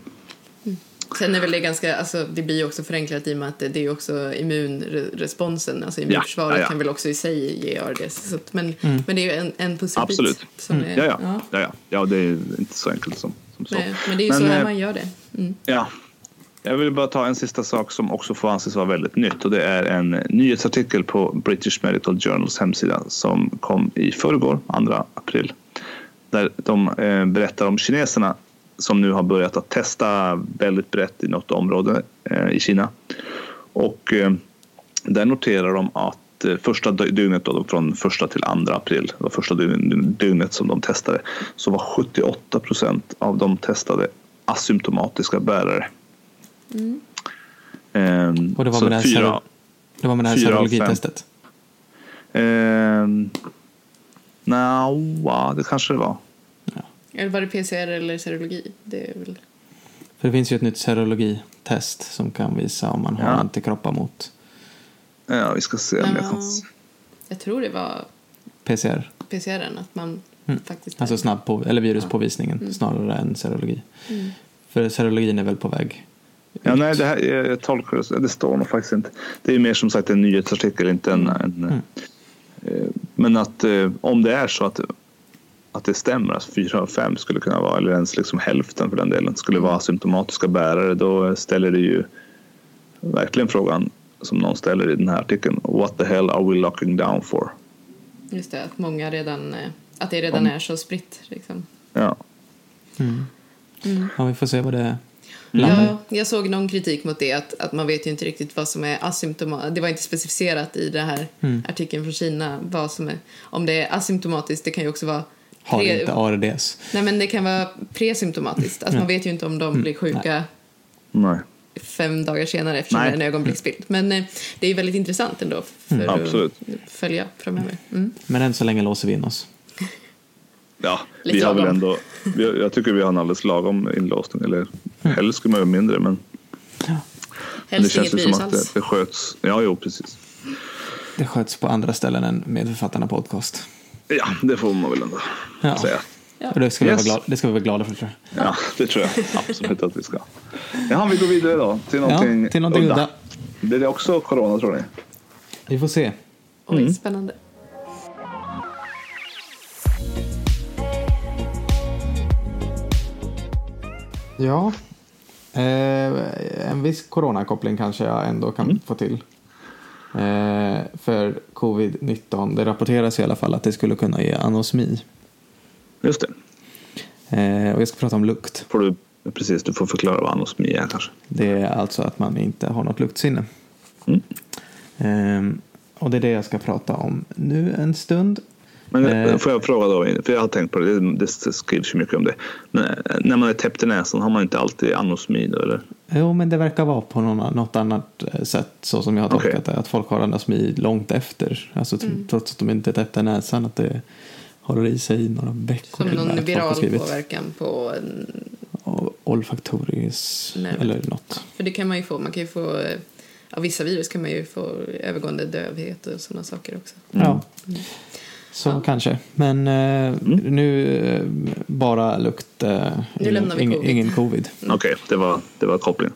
Mm. Sen är väl det ganska, alltså det blir ju också förenklat i och med att det är också immunresponsen, alltså immunförsvaret ja, ja, ja. kan väl också i sig ge ARDS. Så, men, mm. men det är ju en, en pusselbit. Absolut. Som mm. är, ja, ja. Ja. Ja, ja. det är inte så enkelt som så. Nej, men det är ju men, så här eh, man gör det. Mm. Ja, jag vill bara ta en sista sak som också får anses vara väldigt nytt och det är en nyhetsartikel på British Medical Journals hemsida som kom i förrgår, 2 april. Där de eh, berättar om kineserna som nu har börjat att testa väldigt brett i något område eh, i Kina. Och där noterar de att första dygnet då, från första till andra april, det var första dygnet som de testade, så var 78 procent av de testade asymptomatiska bärare. Ehm, Och det var så med det här, fyra, det var med det här serologitestet. Ehm, Nja, det kanske det var. Eller var det PCR eller serologi? Det är väl... För det finns ju ett nytt serologitest som kan visa om man har Ja. antikroppar mot Ja, vi ska se om jag kan... Ja. Jag tror det var PCR. PCR, att man Mm. faktiskt... Alltså snabb på, eller viruspåvisningen snarare än serologi. Mm. För serologin är väl på väg Ja, nej, det här, jag, jag tolkar det. Det står nog faktiskt inte. Det är mer som sagt en nyhetsartikel, inte en... en Mm. eh, men att eh, om det är så att, att det stämmer, att fyra av fem skulle kunna vara, eller ens liksom hälften för den delen, skulle vara asymptomatiska bärare, då ställer det ju verkligen frågan som någon ställer i den här artikeln. What the hell are we locking down for? Just det, att många redan... eh, Att det redan är så spritt. Liksom. Ja, Mm. Mm. Ja, vi får se vad det landar i. Ja, jag såg någon kritik mot det, att, att man vet ju inte riktigt vad som är asymptomatiskt. Det var inte specificerat i den här Mm. artikeln från Kina vad som är... Om det är asymptomatiskt, det kan ju också vara... Har pre- inte ARDS. Nej, men det kan vara presymptomatiskt. Alltså, Ja. Man vet ju inte om de blir sjuka nej. Fem dagar senare eftersom Nej. det är en ögonblicksbild. Men eh, det är väldigt intressant ändå för Mm. Absolut. att följa framöver. Mm. Men än så länge låser vi in oss. Ja, Lite vi har väl ändå... Vi, jag tycker vi har en alldeles lagom inlåsning. Eller helst skulle man göra mindre, men Men det känns ju som att det, det sköts. Ja, jo, precis. Det sköts på andra ställen än Medförfattarna podcast. Ja, det får man väl ändå Ja. säga. Och det ska, vi Yes. vara glada, det ska vi vara glada för tror jag. Ja, det tror jag absolut att vi ska. Jaha, vi går vidare då till någonting, Ja, till någonting udda. Blir det också corona tror ni? Vi får se. Oj, Mm. spännande. Ja. Eh, en viss coronakoppling kanske jag ändå kan få till. Eh, för covid-19, det rapporteras i alla fall att det skulle kunna ge anosmi. Just det. Eh, och jag ska prata om lukt. Får du, precis, du får förklara vad anosmi är kanske. Det är alltså att man inte har något luktsinne. Mm. Eh, och det är det jag ska prata om nu en stund. Men Eh. får jag fråga då, för jag har tänkt på det, det, det skrivs ju mycket om det. Men eh, när man är täppt i näsan har man inte alltid anosmi då eller? Jo, men det verkar vara på någon, något annat eh, sätt så som jag har tolkat det. Att folk har anosmi långt efter. Alltså t- trots att de inte är täppta i näsan. Att det håller i sig några veckor. Som någon viral påverkan på... en- olfaktoris Nej. eller något. För det kan man ju få. Man kan ju få... Av vissa virus kan man ju få övergående dövhet och sådana saker också. Ja. Så Ja. kanske. Men eh, nu eh, bara lukt. Eh, Nu lämnar vi ingen, covid. ingen covid. Okej, det, var, det var kopplingen.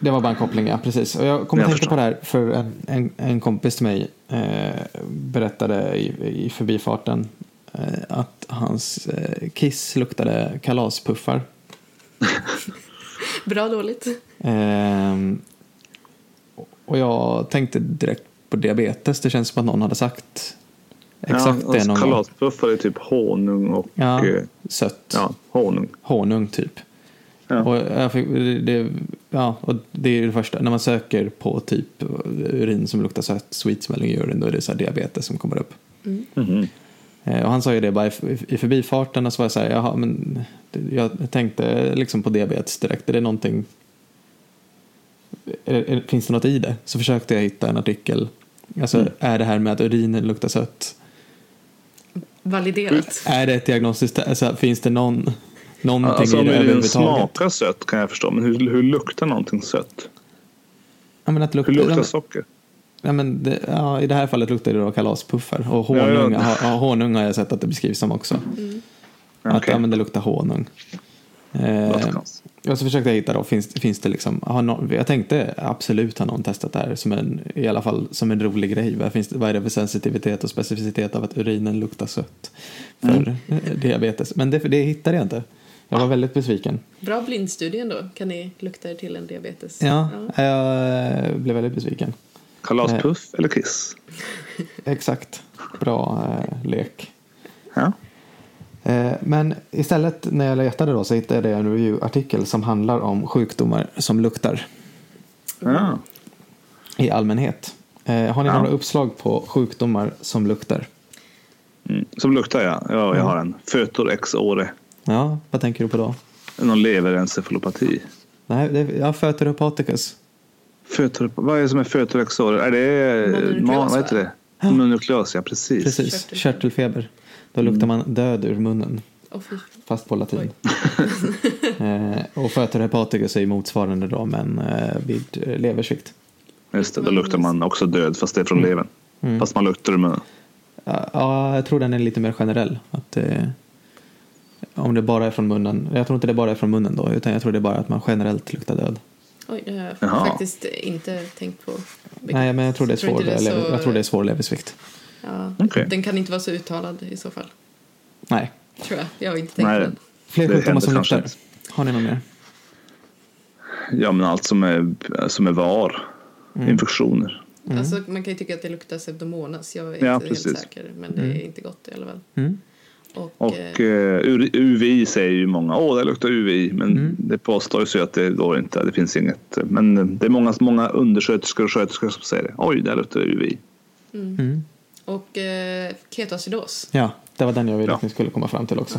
Det var bara en koppling, ja precis. Och jag kommer Jag tänka förstår. på det här för en, en, en kompis till mig eh, berättade i, i förbifarten att hans eh, kiss luktade kalaspuffar. Bra dåligt. Ehm, och jag tänkte direkt på diabetes. Det känns som att någon hade sagt exakt ja, det någon gång. Kalaspuffar är typ honung och Ja, eh, sött. ja, honung. Honung typ. Ja. Och jag fick, det, ja, och det är det första. När man söker på typ urin som luktar sött, sweet smelling urine, då är det så här diabetes som kommer upp. Mhm. Eh, Och han sa ju det bara i, förbifarten och så var jag så här, jaha, men jag tänkte liksom på diabetes direkt. Är det någonting, är, är, finns det något i det? Så försökte jag hitta en artikel. Alltså, Mm. är det här med att urinen luktar sött, Validerat. är det ett diagnostiskt, alltså, finns det någon, någonting Alltså i om det urinen överhuvudtaget? smakar sött kan jag förstå, men hur, hur luktar någonting sött? Ja, men att Hur lukta, luktar ja, men- socker? Ja, men det, ja, I det här fallet luktar det då kalaspuffar. Och Ja, ja. honung, ja, ja, honung har jag sett att det beskrivs som också. Att Okej. ja, men det luktar honung. Eh, och så försökte jag hitta då, finns, finns det liksom, har någon, jag tänkte absolut har någon testat det här som en, i alla fall som en rolig grej. Vad, finns det, vad är det för sensitivitet och specificitet av att urinen luktar sött för eh, diabetes? Men det, det hittade jag inte. Jag var väldigt besviken. Bra blindstudie ändå. Kan ni lukta er till en diabetes? Ja, jag eh, blev väldigt besviken. Kalaspuff eller kiss? Exakt. Bra eh, lek. Ja. Eh, Men istället när jag letade då så hittade jag en review-artikel som handlar om sjukdomar som luktar ja. i allmänhet. Eh, Har ni Ja. några uppslag på sjukdomar som luktar? Mm. Som luktar jag. Ja, jag har en. Fötor ex ore. Ja, vad tänker du på då? Någon leverencefalopati. Nej, det, ja, Föteropaticus. Fötor, vad är det som är fötorexorer? Är det Mononukleos, man, vad heter det? Mononukleos, ja precis. Precis, Körtelfeber. körtelfeber. Då luktar man död ur munnen, fy. fast på latin. eh, och föter hepaticus är ju motsvarande då, men eh, vid eh, leversvikt. Just det, då luktar man också död fast det är från levern. Mm. Fast man luktar ur munnen. Ja, jag tror den är lite mer generell. Att, eh, om det bara är från munnen. Jag tror inte det bara är från munnen då, utan jag tror det är bara att man generellt luktar död. Oj, det har jag Jaha. faktiskt inte tänkt på. Nej, men jag tror det är Tror svår, inte det är så- lever, jag tror det är svår leversvikt. Ja, Okej. Den kan inte vara så uttalad i så fall. Nej. Tror jag. Jag har inte tänkt Nej. på den. Fler Det sjukdomar som kanske luktar. Har ni någon mer? Ja, men allt som är, som är var. Mm. Infektioner. Alltså, man kan ju tycka att det luktar pseudomonas. Jag är Ja, inte precis. helt säker. Men det är Mm. inte gott i alla fall. Mm. Och, Och eh, eh, U- UVI säger ju många, åh det luktar UVI, men Mm. det påstås ju att det går inte, det finns inget. Men det är många, många undersköterskor och sköterskor som säger det, oj det luktar UVI. Mm. och eh, ketoacidos. Ja, det var den jag ville Ja. att ni skulle komma fram till också.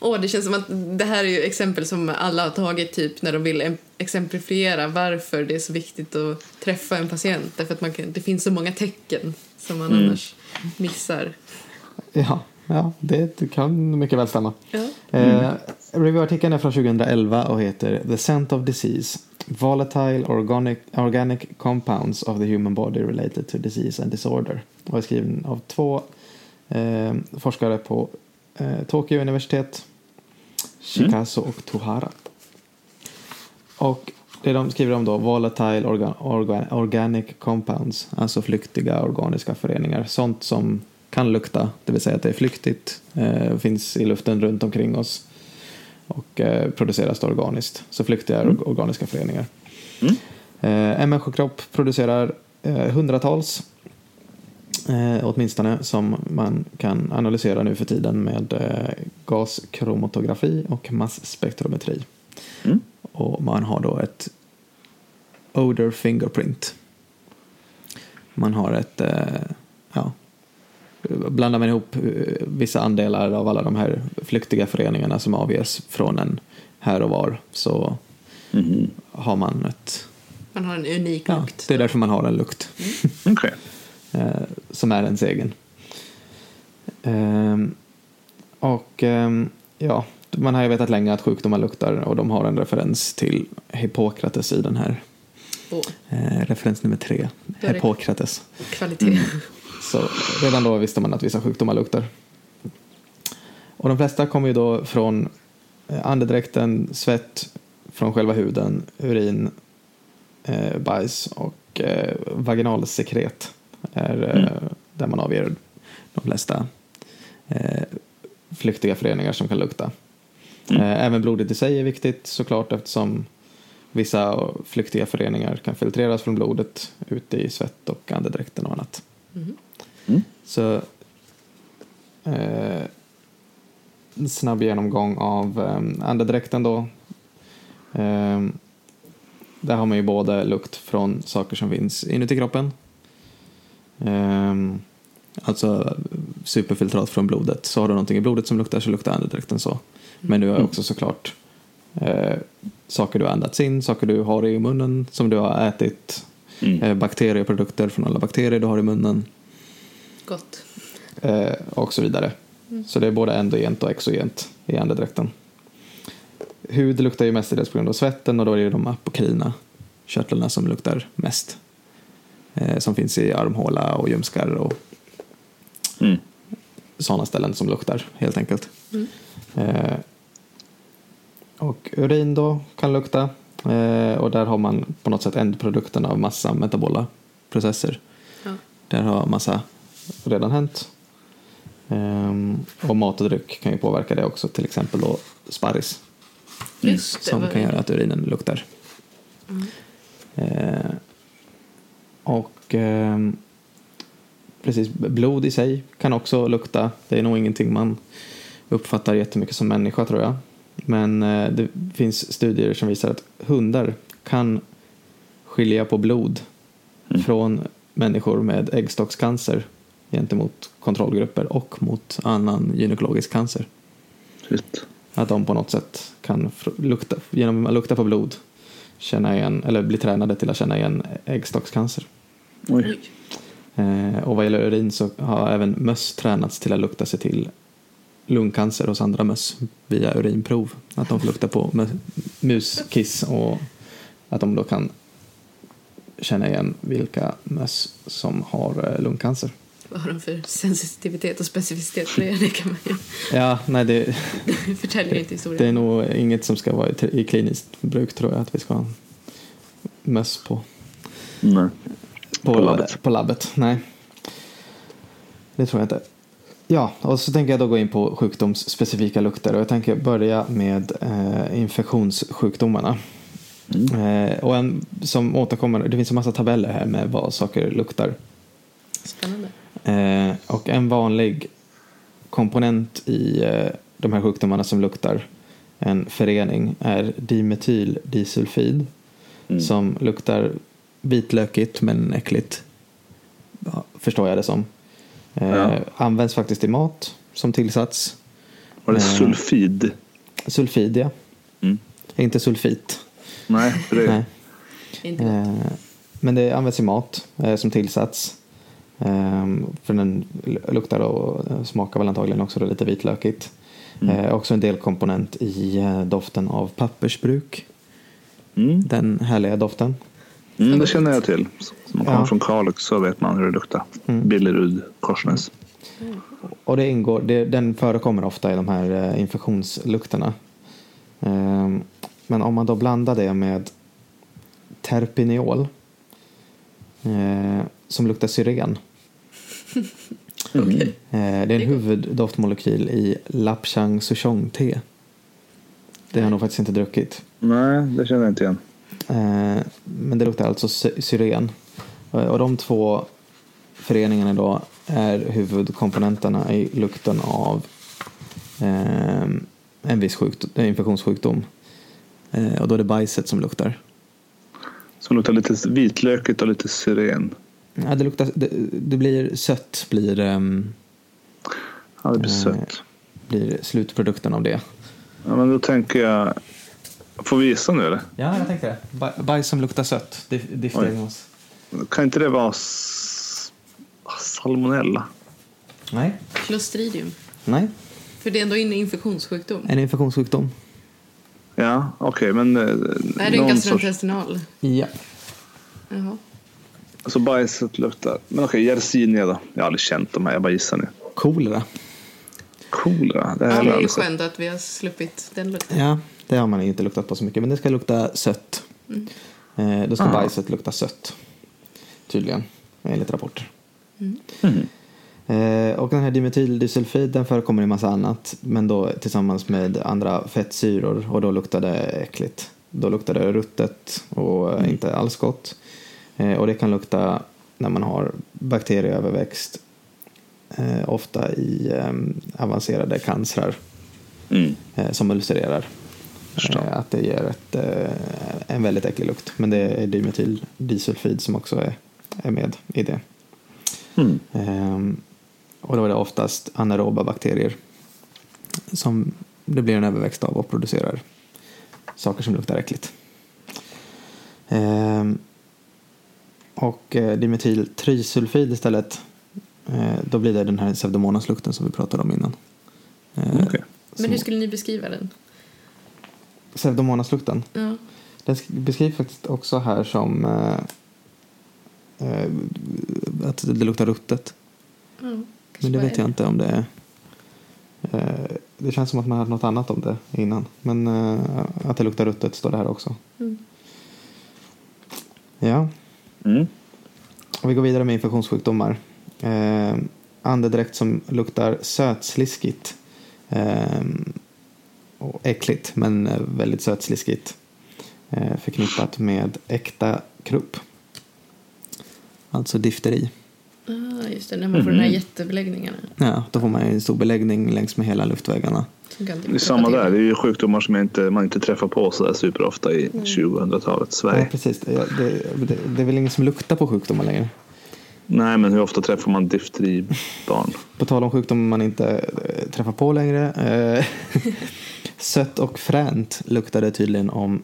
Åh, det känns som att det här är ju exempel som alla har tagit typ när de vill em- exemplifiera varför det är så viktigt att träffa en patient. Därför att man kan, det finns så många tecken som man Mm. annars missar. Ja, ja det, det kan mycket väl stämma. Ja. Eh, Review-artikeln är från 2011 och heter The Scent of Disease. Volatile organic, organic compounds of the human body related to disease and disorder. Och är skriven av två eh, forskare på eh, Tokyo universitet, Shikazu och Tohara. Och det de skriver om då, volatile orga, orga, organic compounds, alltså flyktiga organiska föreningar. Sånt som kan lukta, det vill säga att det är flyktigt, eh, finns i luften runt omkring oss och eh, produceras organiskt. Så flyktiga Mm. or- organiska föreningar. Mm. Eh, en människokropp producerar eh, hundratals eh, åtminstone som man kan analysera nu för tiden med eh, gaskromatografi och masspektrometri. Mm. Och man har då ett odor fingerprint. Man har ett, ja, blandar man ihop eh, vissa andelar av alla de här flyktiga föreningarna som avges från en här och var så Mhm. har man ett, Man har en unik ja, lukt. det är därför man har en lukt Okej. eh, som är ens egen. Ehm, och ehm, ja, man har ju vetat länge att sjukdomar luktar och de har en referens till Hippokrates i den här eh, referens nummer tre? Hippokrates. kvalitet. Mm. Så redan då visste man att vissa sjukdomar luktar. Och de flesta kommer ju då från eh, andedräkten, svett från själva huden, urin, eh, bajs och eh, vaginalsekret är eh, där man avger de flesta eh, flyktiga föreningar som kan lukta. Mm. Eh, även blodet i sig är viktigt såklart eftersom vissa flyktiga föreningar kan filtreras från blodet ut i svett och andedräkten och annat. Mhm. Mm. Så eh, snabb genomgång av eh, andedräkten då. Eh, där har man ju både lukt från saker som finns inuti kroppen. Eh, alltså superfiltrat från blodet. Så har du någonting i blodet som luktar så luktar andedräkten så. Men du har också såklart eh, saker du har andats in, saker du har i munnen som du har ätit, Mm. eh, bakterieprodukter från alla bakterier du har i munnen Gott. eh, och så vidare. Så det är både endogent och exogent i andedräkten. Hud luktar ju mestadels på grund av svetten och då är det de apokrina körtlarna som luktar mest. Eh, som finns i armhåla och ljumskar och Mm. sådana ställen som luktar helt enkelt. Mm. Eh, och urin då kan lukta eh, och där har man på något sätt ändprodukten av massa metabola processer. Ja. Där har massa redan hänt. Ehm, och mat och dryck kan ju påverka det också, till exempel då sparris det. som kan göra att urinen luktar. Mm. Eh, och ehm, precis, blod i sig kan också lukta. Det är nog ingenting man uppfattar jättemycket som människa tror jag. Men eh, det finns studier som visar att hundar kan skilja på blod Mm. från människor med äggstockscancer gentemot kontrollgrupper och mot annan gynekologisk cancer. Shit. Att de på något sätt kan lukta, genom att lukta på blod känna igen, eller bli tränade till att känna igen äggstockscancer. Oj. Eh, och vad gäller urin så har även möss tränats till att lukta sig till lungcancer hos andra möss via urinprov. Att de får lukta på muskiss och att de då kan känna igen vilka möss som har eh, lungcancer. Vad har de för sensitivitet och specificitet på det? Det kan man ju Ja, nej det, det förtäljer inte historien. det är nog inget som ska vara i, kliniskt bruk tror jag att vi ska ha möss på. Nej. På, På labbet. På labbet, nej. Det tror jag inte. Ja, och så tänker jag då gå in på sjukdomsspecifika lukter och jag tänker börja med eh, infektionssjukdomarna. Eh, och en som återkommer, det finns en massa tabeller här med vad saker luktar. Spännande. Eh, och en vanlig komponent i eh, de här sjukdomarna som luktar en förening är dimethyldisulfid Mm. som luktar vitlökigt men äckligt. Ja, förstår jag det som. Eh, Ja. Används faktiskt i mat som tillsats. Var det Eh. sulfid? Sulfid, ja. Mm. Inte sulfit. Nej, för det Nej. Inte gott. Eh, men det används i mat eh, som tillsats. Eh, för den luktar och eh, smakar väl antagligen också lite vitlökigt. Mm. Eh, också en delkomponent i eh, doften av pappersbruk. Mm. Den härliga doften. Mm, det känner jag till. Som man kommer Ja. från Kalix så vet man hur det luktar. Mm. Billerud, Korsnäs. Och det ingår, det, den förekommer ofta i de här infektionslukterna. Ehm, men om man då blandar det med terpineol eh, som luktar syren. Mm. Eh, det är en huvuddoftmolekyl i lapchang souchong-te. Det har jag nog faktiskt inte druckit. Nej, det känner jag inte igen. Eh, men det luktar alltså sy- syren. Eh, Och de två föreningarna då är huvudkomponenterna i lukten av en viss sjukdom, infektionssjukdom. Och då är det bajset som luktar. Som luktar lite vitlökigt och lite syren. Ja, det, luktar det, det blir sött, blir, ehm, Ja, det blir Eh. sött. blir slutprodukten av det. Ja, men då tänker jag... Får vi gissa nu eller? Ja, jag tänkte det. Baj- Bajs som luktar sött. Dif- Diftdiagnos. Kan inte det vara salmonella? Nej. Clostridium. Nej. För det är ändå en infektionssjukdom. En infektionssjukdom. Ja, okej, men... eh, Är det en någon sorts... gastrointestinal? Ja. Jaha. Alltså bajset luktar... Men okej, Yersinia då? Jag har aldrig känt de här, jag bara gissar nu. Kolera. Kolera, det Ja, det är ju skönt att vi har sluppit den lukten. Ja, det har man inte luktat på så mycket. Men det ska lukta sött. Eh, då ska Ah. bajset lukta sött. Tydligen, enligt rapporter. Mhm. Eh, och den här dimetyldisulfid den förekommer i en massa annat. Men då tillsammans med andra fettsyror. Och då luktar det äckligt. Då luktar det ruttet och Mm. inte alls gott. Eh, och det kan lukta när man har bakterieöverväxt. Eh, ofta i eh, avancerade cancrar Mm. som ulcererar. Att det ger ett, en väldigt äcklig lukt. Men det är dimethyldisulfid som också är, är med i det. Mm. Ehm, och då är det oftast anaeroba bakterier som det blir en överväxt av och producerar saker som luktar äckligt. Ehm, och eh, dimethyltrisulfid istället, eh, då blir det den här pseudomonaslukten som vi pratade om innan. Eh, Okej. Men hur skulle ni beskriva den? Pseudomonaslukten? Ja. Den sk- beskrivs faktiskt också här som eh, eh, att det luktar ruttet. ja. Men det vet jag inte om det är. Eh, det känns som att man hade något annat om det innan. Men eh, att det luktar ruttet står det här också. Mm. Ja, Mm. och vi går vidare med infektionssjukdomar. Eh, andedräkt som luktar sötsliskigt. Eh, och äckligt, men eh, väldigt sötsliskigt. Eh, förknippat med äkta krupp. Alltså difteri. Ah, just det, när man får de här jättebeläggningarna. Ja, då får man en stor beläggning längs med hela luftvägarna. Det är samma där, det är ju sjukdomar som inte, man inte träffar på så där superofta i 2000-talets Sverige. Nej, precis. Det, det, det, det är väl ingen som luktar på sjukdomar längre. Nej, men hur ofta träffar man difteribarn? På tal om sjukdomar man inte eh, träffar på längre. Eh, sött och fränt luktar det tydligen om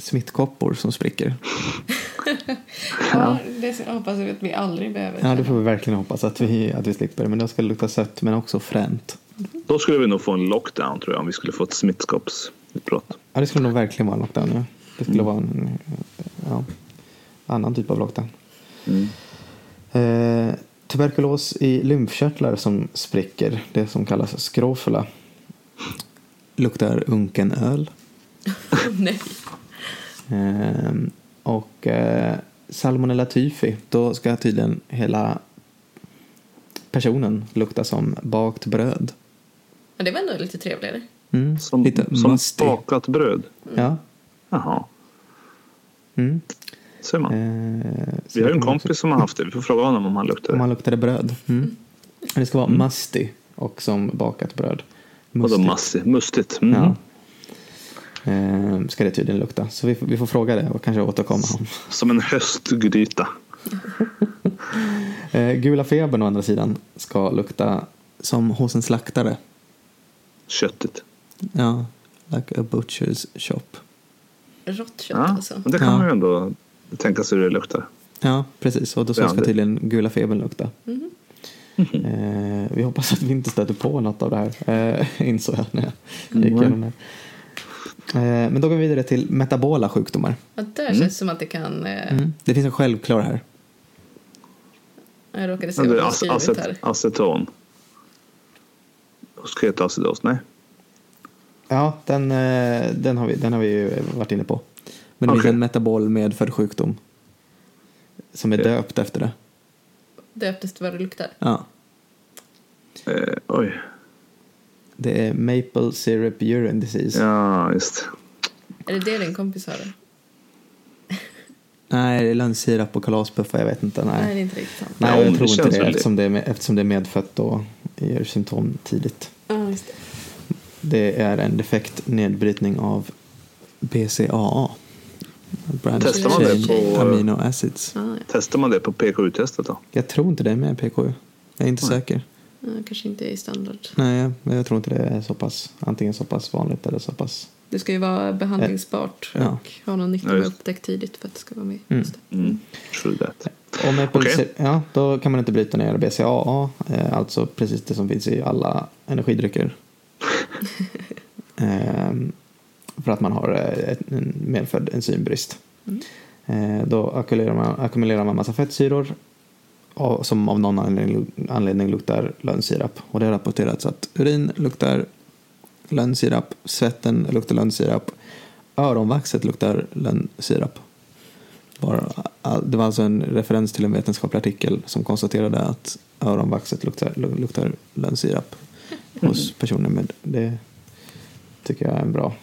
smittkoppor som spricker. Ja, det hoppas jag att vi aldrig behöver. Ja, det får vi verkligen hoppas att vi, att vi slipper. Men då ska det lukta sött men också fränt. Då skulle vi nog få en lockdown tror jag om vi skulle få ett smittkoppsutbrott. Ja, det skulle nog verkligen vara en lockdown nu. Det skulle vara en ja, annan typ av lockdown. Mm. Eh, tuberkulos i lymfkörtlar som spricker, det som kallas skrofula. Luktar unken öl. Nej. Eh, och eh, salmonella tyfi, då ska tydligen hela personen lukta som bakt bröd. Men det var ändå lite trevligare. Mm, Som, lite som musty. bakat bröd. Ja. Jaha, Mm. ser man. Eh, Vi har ju en kompis som har haft det. Vi får fråga honom om han luktar Om man luktade bröd. Mm. Det ska vara musty och som bakat bröd. Vadå massigt? Mustigt? Mm. Ja. Eh, ska det tydligen lukta. Så vi, får- vi får fråga det och kanske återkomma om. Som en höstgryta. Eh, gula febern å andra sidan ska lukta som hos en slaktare. Köttigt. Ja, like a butcher's shop. Rått kött Ja, alltså. men det kan Ja. man ju ändå tänka sig hur det luktar. Ja, precis. Och då så Ja, ska tydligen gula febern lukta. Mhm. Eh, vi hoppas att vi inte stöter på något av det här. Eh, insåg jag när jag gick Mm. igenom det. Eh, men då går vi vidare till metabola sjukdomar. Ja, där känns det som att det kan... Eh, Mm. Det finns en självklar här. Jag råkade se Ja, vad ac- skrivit acet, här. aceton. Sketacidos, nej. Ja, den, eh, den, har vi, den har vi ju varit inne på. Men det finns Okej. en metabol medfödd sjukdom. Som är döpt efter det. Döpt efter vad det luktar. Ja. Eh, oj. Det är maple syrup urine disease. Ja, just. Är det det din kompis har? Nej, det är lönnsirap och kalaspuffar, jag vet inte. Nej, Nej, det är inte riktigt sant. Nej Ja, jag det tror inte det väl det. eftersom det, är med, eftersom det är medfött och ger symptom tidigt. Ja, just det. Det är en defekt nedbrytning av BCAA. Testar man det på- Amino acids. Ja, ja. Testar man det på PKU-testet då? Jag tror inte det är med PKU. Jag är inte Nej. säker. Kanske inte är standard. Nej, men jag tror inte det är så pass, antingen så pass vanligt eller så pass. Det ska ju vara behandlingsbart Ja. och ha någon nytta med upptäckt tidigt för att det ska vara med. Mm. Mm. True that. Och med pulser, ja, då kan man inte bryta ner BCAA, eh, alltså precis det som finns i alla energidrycker. Ehm, för att man har eh, ett- en medfödd enzymbrist. Eh, då ackumulerar man, ackumulerar man massa fettsyror som av någon anledning, anledning luktar lönnsirap. Och det har rapporterats att urin luktar lönnsirap, svetten luktar lönnsirap, öronvaxet luktar lönnsirap. Det var alltså en referens till en vetenskaplig artikel som konstaterade att öronvaxet luktar, lu- luktar lönnsirap hos personer med det tycker jag är en bra,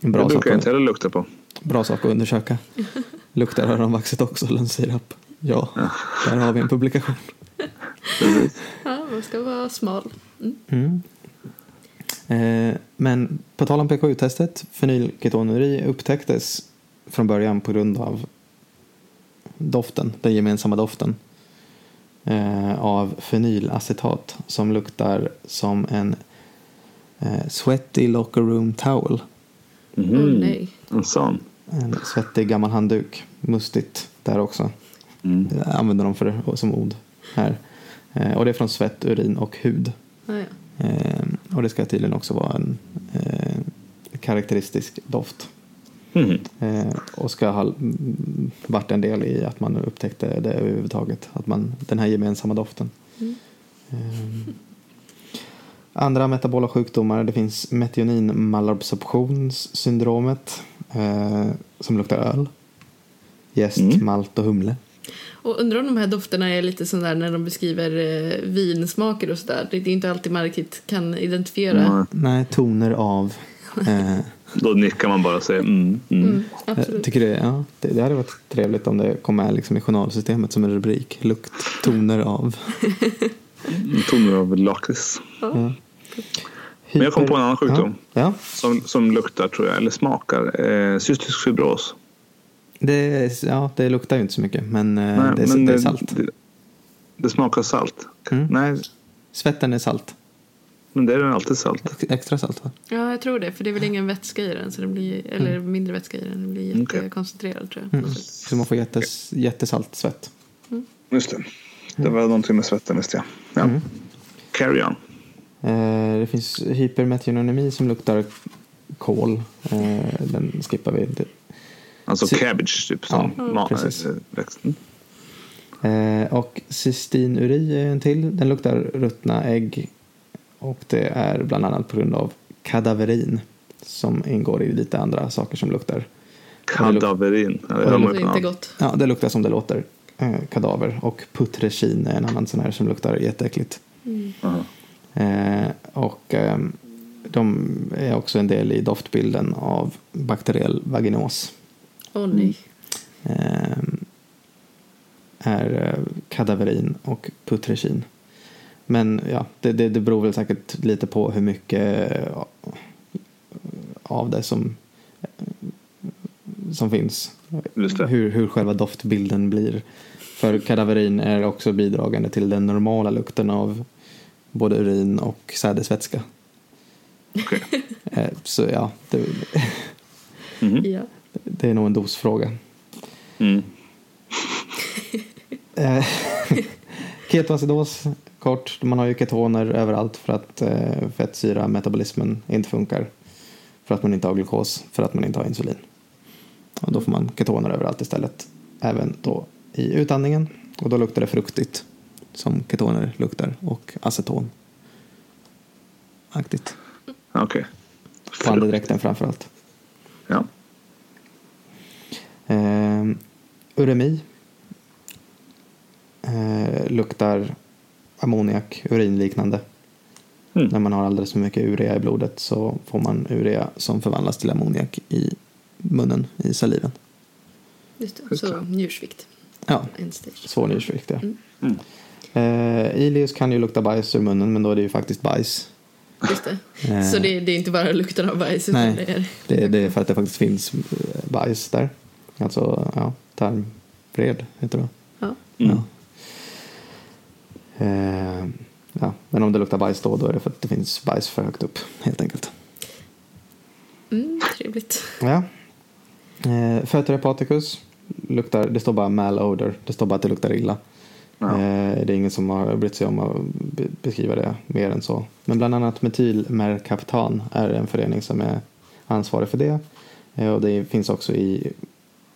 en bra, det sak, brukar jag inte heller lukta på. bra sak att undersöka. Luktar öronvaxet också lönnsirap? Ja, där har vi en publikation. Ja, man ska vara smal. Mm. Mm. Eh, men på tal om PKU-testet, fenylketonuri upptäcktes från början på grund av doften, den gemensamma doften eh, av fenylacetat som luktar som en eh, sweaty locker room towel. Åh, nej. En sån. En svettig gammal handduk, mustigt där också. Mm. Jag använder dem för, som ord här. Eh, och det är från svett, urin och hud. Ja, ja. Eh, och det ska tydligen också vara en eh, karaktäristisk doft. Mhm. Eh, och ska ha mm, varit en del i att man upptäckte det överhuvudtaget. Att man, den här gemensamma doften. Mm. Eh, andra metabola sjukdomar. Det finns metionin-malabsorptionssyndromet. Eh, som luktar öl. Jäst, Mm. malt och humle. Och undrar om de här dofterna är lite sån där när de beskriver eh, vinsmaker och sådär. Det är inte alltid man riktigt kan identifiera. Ja, Nej, toner av. Eh, Då nickar man bara och säger mm, mm. Mm, absolut. tycker det, ja, det, det hade varit trevligt om det kom med liksom i journalsystemet som en rubrik. Lukt, toner av. Toner av lakrits. Ja. Men jag kom på en annan sjukdom. Ja, ja. Som, som luktar, tror jag, eller smakar. Eh, cystisk fibros. Det, är- ja, det luktar ju inte så mycket men, eh, Nej, det, är, men det är salt. Det, det smakar salt. Mm. Nej, Svetten är salt. Men det är alltid salt. Ex- Extra salt va? Ja, jag tror det. För det är väl ingen vätska i den. Så det blir, eller mindre vätska i den. Den blir jättekoncentrerad tror jag. Mm. Så man får jättes, jättesalt svett. Just det. Det var någonting med svetten visste jag. Ja. Mm. Carry on. Eh, det finns hypermetionemi som luktar kol. Eh, den skippar vi. Alltså Si- cabbage typ. Som Ja, växten. Eh, och cystinuri är en till. Den luktar ruttna ägg. Och det är bland annat på grund av kadaverin. Som ingår i lite andra saker som luktar. Kadaverin. Ja, det det på inte gott. Ja, det luktar som det låter. Eh, kadaver. Och putreskin är en annan sån här som luktar jätteäckligt. Ja. Eh, och ehm, de är också en del i doftbilden av bakteriell vaginos. Åh nej. Ehm, är eh, kadaverin och putreskin. Men ja, det, det, det beror väl säkert lite på hur mycket eh, av det som, eh, som finns. Just det. Hur, hur själva doftbilden blir. För kadaverin är också bidragande till den normala lukten av både urin och sädesvätska. Eh, Så ja, det, Mhm. Ja. Det är nog en dosfråga. Mm. Eh, Ketoacidos, kort. Man har ju ketoner överallt för att eh, fettsyra metabolismen inte funkar. För att man inte har glukos, för att man inte har insulin. Och då får man ketoner överallt istället. Även då i utandningen. Och då luktar det fruktigt. Som ketoner luktar. Och aceton. Aktigt. Okej. På andedräkten framförallt. Ja. Eh, uremi eh, luktar ammoniak, urinliknande. Mm. När man har alldeles för mycket urea i blodet så får man urea som förvandlas till ammoniak i munnen, i saliven. Just det. Så njursvikt. Ja, svår njursvikt ja. Mm. Eh, Ilius kan ju lukta bajs ur munnen men då är det ju faktiskt bajs. Just det. Eh, Så det, det är inte bara lukten av bajs Nej. det är... det, det är för att det faktiskt finns eh, bajs där. Alltså, ja, tarmvred heter det. Ja. Mm. Ja. Eh, ja. Men om det luktar bajs då, då är det för att det finns bajs för högt upp helt enkelt. Mm, trevligt. Ja. Eh, Fötter hepaticus luktar, det står bara malodor, det står bara att det luktar illa. Ja. Eh, det är ingen som har brytt sig om att be- beskriva det mer än så. Men bland annat metylmerkaptan är en förening som är ansvarig för det. Eh, och det finns också i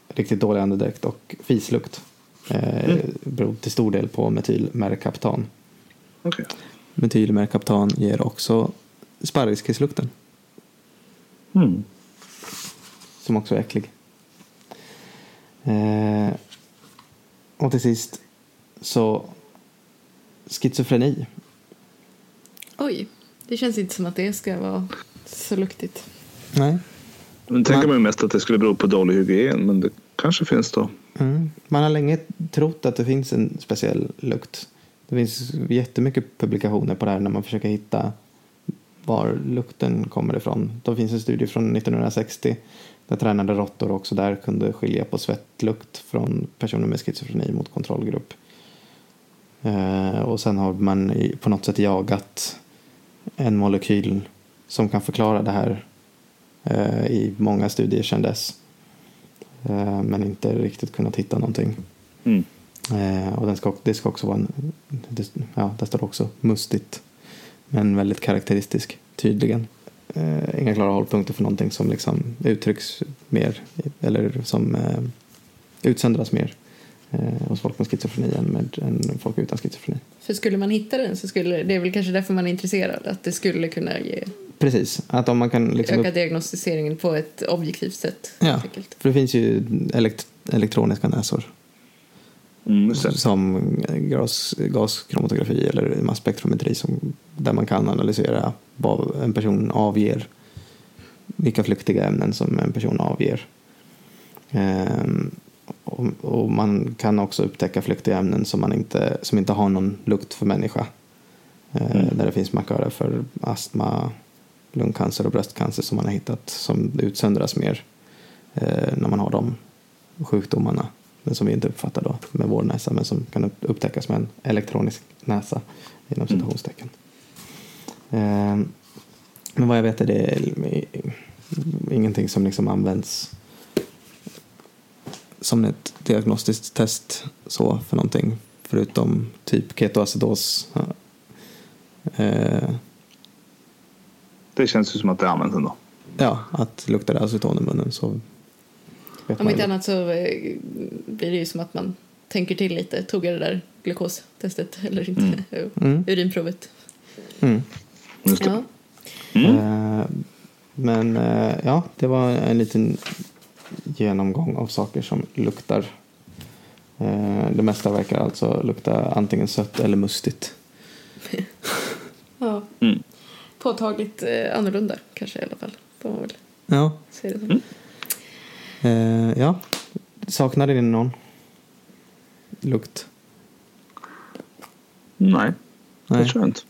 riktigt dålig andedräkt och fislukt. Eh, Mm. beror till stor del på metylmerkaptan. Okej. Metylmerkaptan ger också sparriskisslukten Mm. som också är äcklig. Eh, och till sist så schizofreni. Oj, det känns inte som att det ska vara så luktigt. Nej. Men tänker Man- mest att det skulle bero på dålig hygien, men det kanske finns då. Mm. Man har länge trott att det finns en speciell lukt. Det finns jättemycket publikationer på det här när man försöker hitta var lukten kommer ifrån. Det finns en studie från 1960 där tränade råttor också där kunde skilja på svettlukt från personer med schizofreni mot kontrollgrupp. Eh, och sen har man på något sätt jagat en molekyl som kan förklara det här i många studier sedan dess. Eh, men inte riktigt kunnat hitta någonting. Mm. Eh, och den ska, det ska också vara en, det, ja, där står också mustigt. Men väldigt karaktäristisk, tydligen. Eh, inga klara hållpunkter för någonting som liksom uttrycks mer, eller som eh, utsöndras mer eh, hos folk med schizofreni än, med, än folk utan schizofreni. För skulle man hitta den så skulle det är väl kanske därför man är intresserad. Att det skulle kunna ge, Precis, att om man kan liksom öka diagnostiseringen på ett objektivt sätt. Ja. För det finns ju elekt, elektroniska näsor Mm, som gas, gaskromatografi eller masspektrometri som, där man kan analysera vad en person avger. Vilka flyktiga ämnen som en person avger. Ehm, och, och man kan också upptäcka flyktiga ämnen som, man inte, som inte har någon lukt för människa. Eh, Mm. Där det finns markörer för astma, lungcancer och bröstcancer som man har hittat som utsöndras mer eh, när man har de sjukdomarna. Men som vi inte uppfattar då med vår näsa men som kan upp- upptäckas med en elektronisk näsa inom Mm. citationstecken. Eh, men vad jag vet är det ingenting som liksom används som ett diagnostiskt test så för någonting förutom typ ketoacidos. Eh, Det känns ju som att det används ändå. ja, att luktar det aceton i munnen så vet Om man inte ju. annat så eh, blir det ju som att man tänker till lite. Tog jag det där glukostestet eller inte? Mm. Urinprovet. Mm. Just det. Ja. Mm. Eh, men eh, ja, det var en liten genomgång av saker som luktar. Eh, det mesta verkar alltså lukta antingen sött eller mustigt. ja. Mm. Påtagligt eh, annorlunda kanske i alla fall. Får man väl Ja, säga det som. Mm. eh, ja. saknade ni någon lukt? Nej, det Nej, tror jag inte.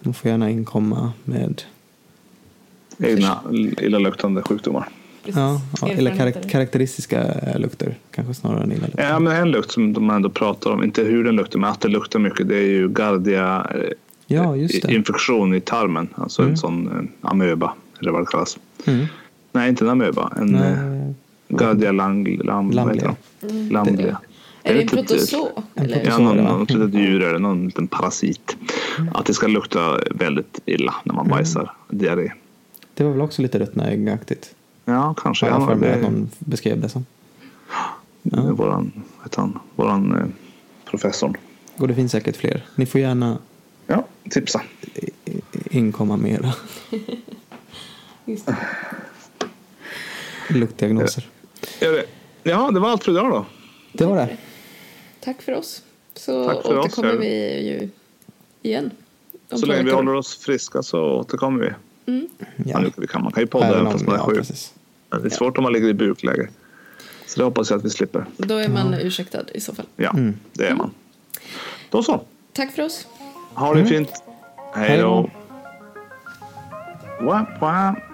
man får gärna inkomma med Egna illaluktande sjukdomar. Precis. ja, ja, eller karak- karaktäristiska lukter kanske snarare än illalukter. Ja, men en lukt som de ändå pratar om, inte hur den luktar, men att det luktar mycket, det är ju Gardia eh, Ja, just det. infektion i tarmen. Alltså Mm. en sån eh, amöba, eller vad det kallas. Mm. Nej, inte en amöba. En Nej, eh, Gardia lang, lam, Lamblia. det? Lamblia. Är det en ett Eller? protozoo. Ja, någon, det, va? något litet djur eller någon liten parasit. Att det ska lukta väldigt illa när man bajsar diarré. Det var väl också lite rötnäggaktigt. Ja, kanske. Har jag Ja, för mig att det, någon beskrev det som. ja. Våran, han? Våran eh, professor. Och det finns säkert fler. Ni får gärna Ja, tipsa. inkomma mera Just det. luktdiagnoser. Gör det. Ja, det var allt för idag då. Det var det. Tack för oss. Så Tack för oss, återkommer ja. vi ju igen. om Så länge vi håller oss friska så återkommer vi. Mm. Ja. Ja. vi kan, man kan ju podda Även om, fast man är ja, sjuk. precis. Det är svårt om man ligger i bukläge. Så det hoppas jag att vi slipper. Då är man ursäktad i så fall. Ja, Mm. det är man. Då så. Tack för oss. Ha det fint. Hej då. då. Wap, wap.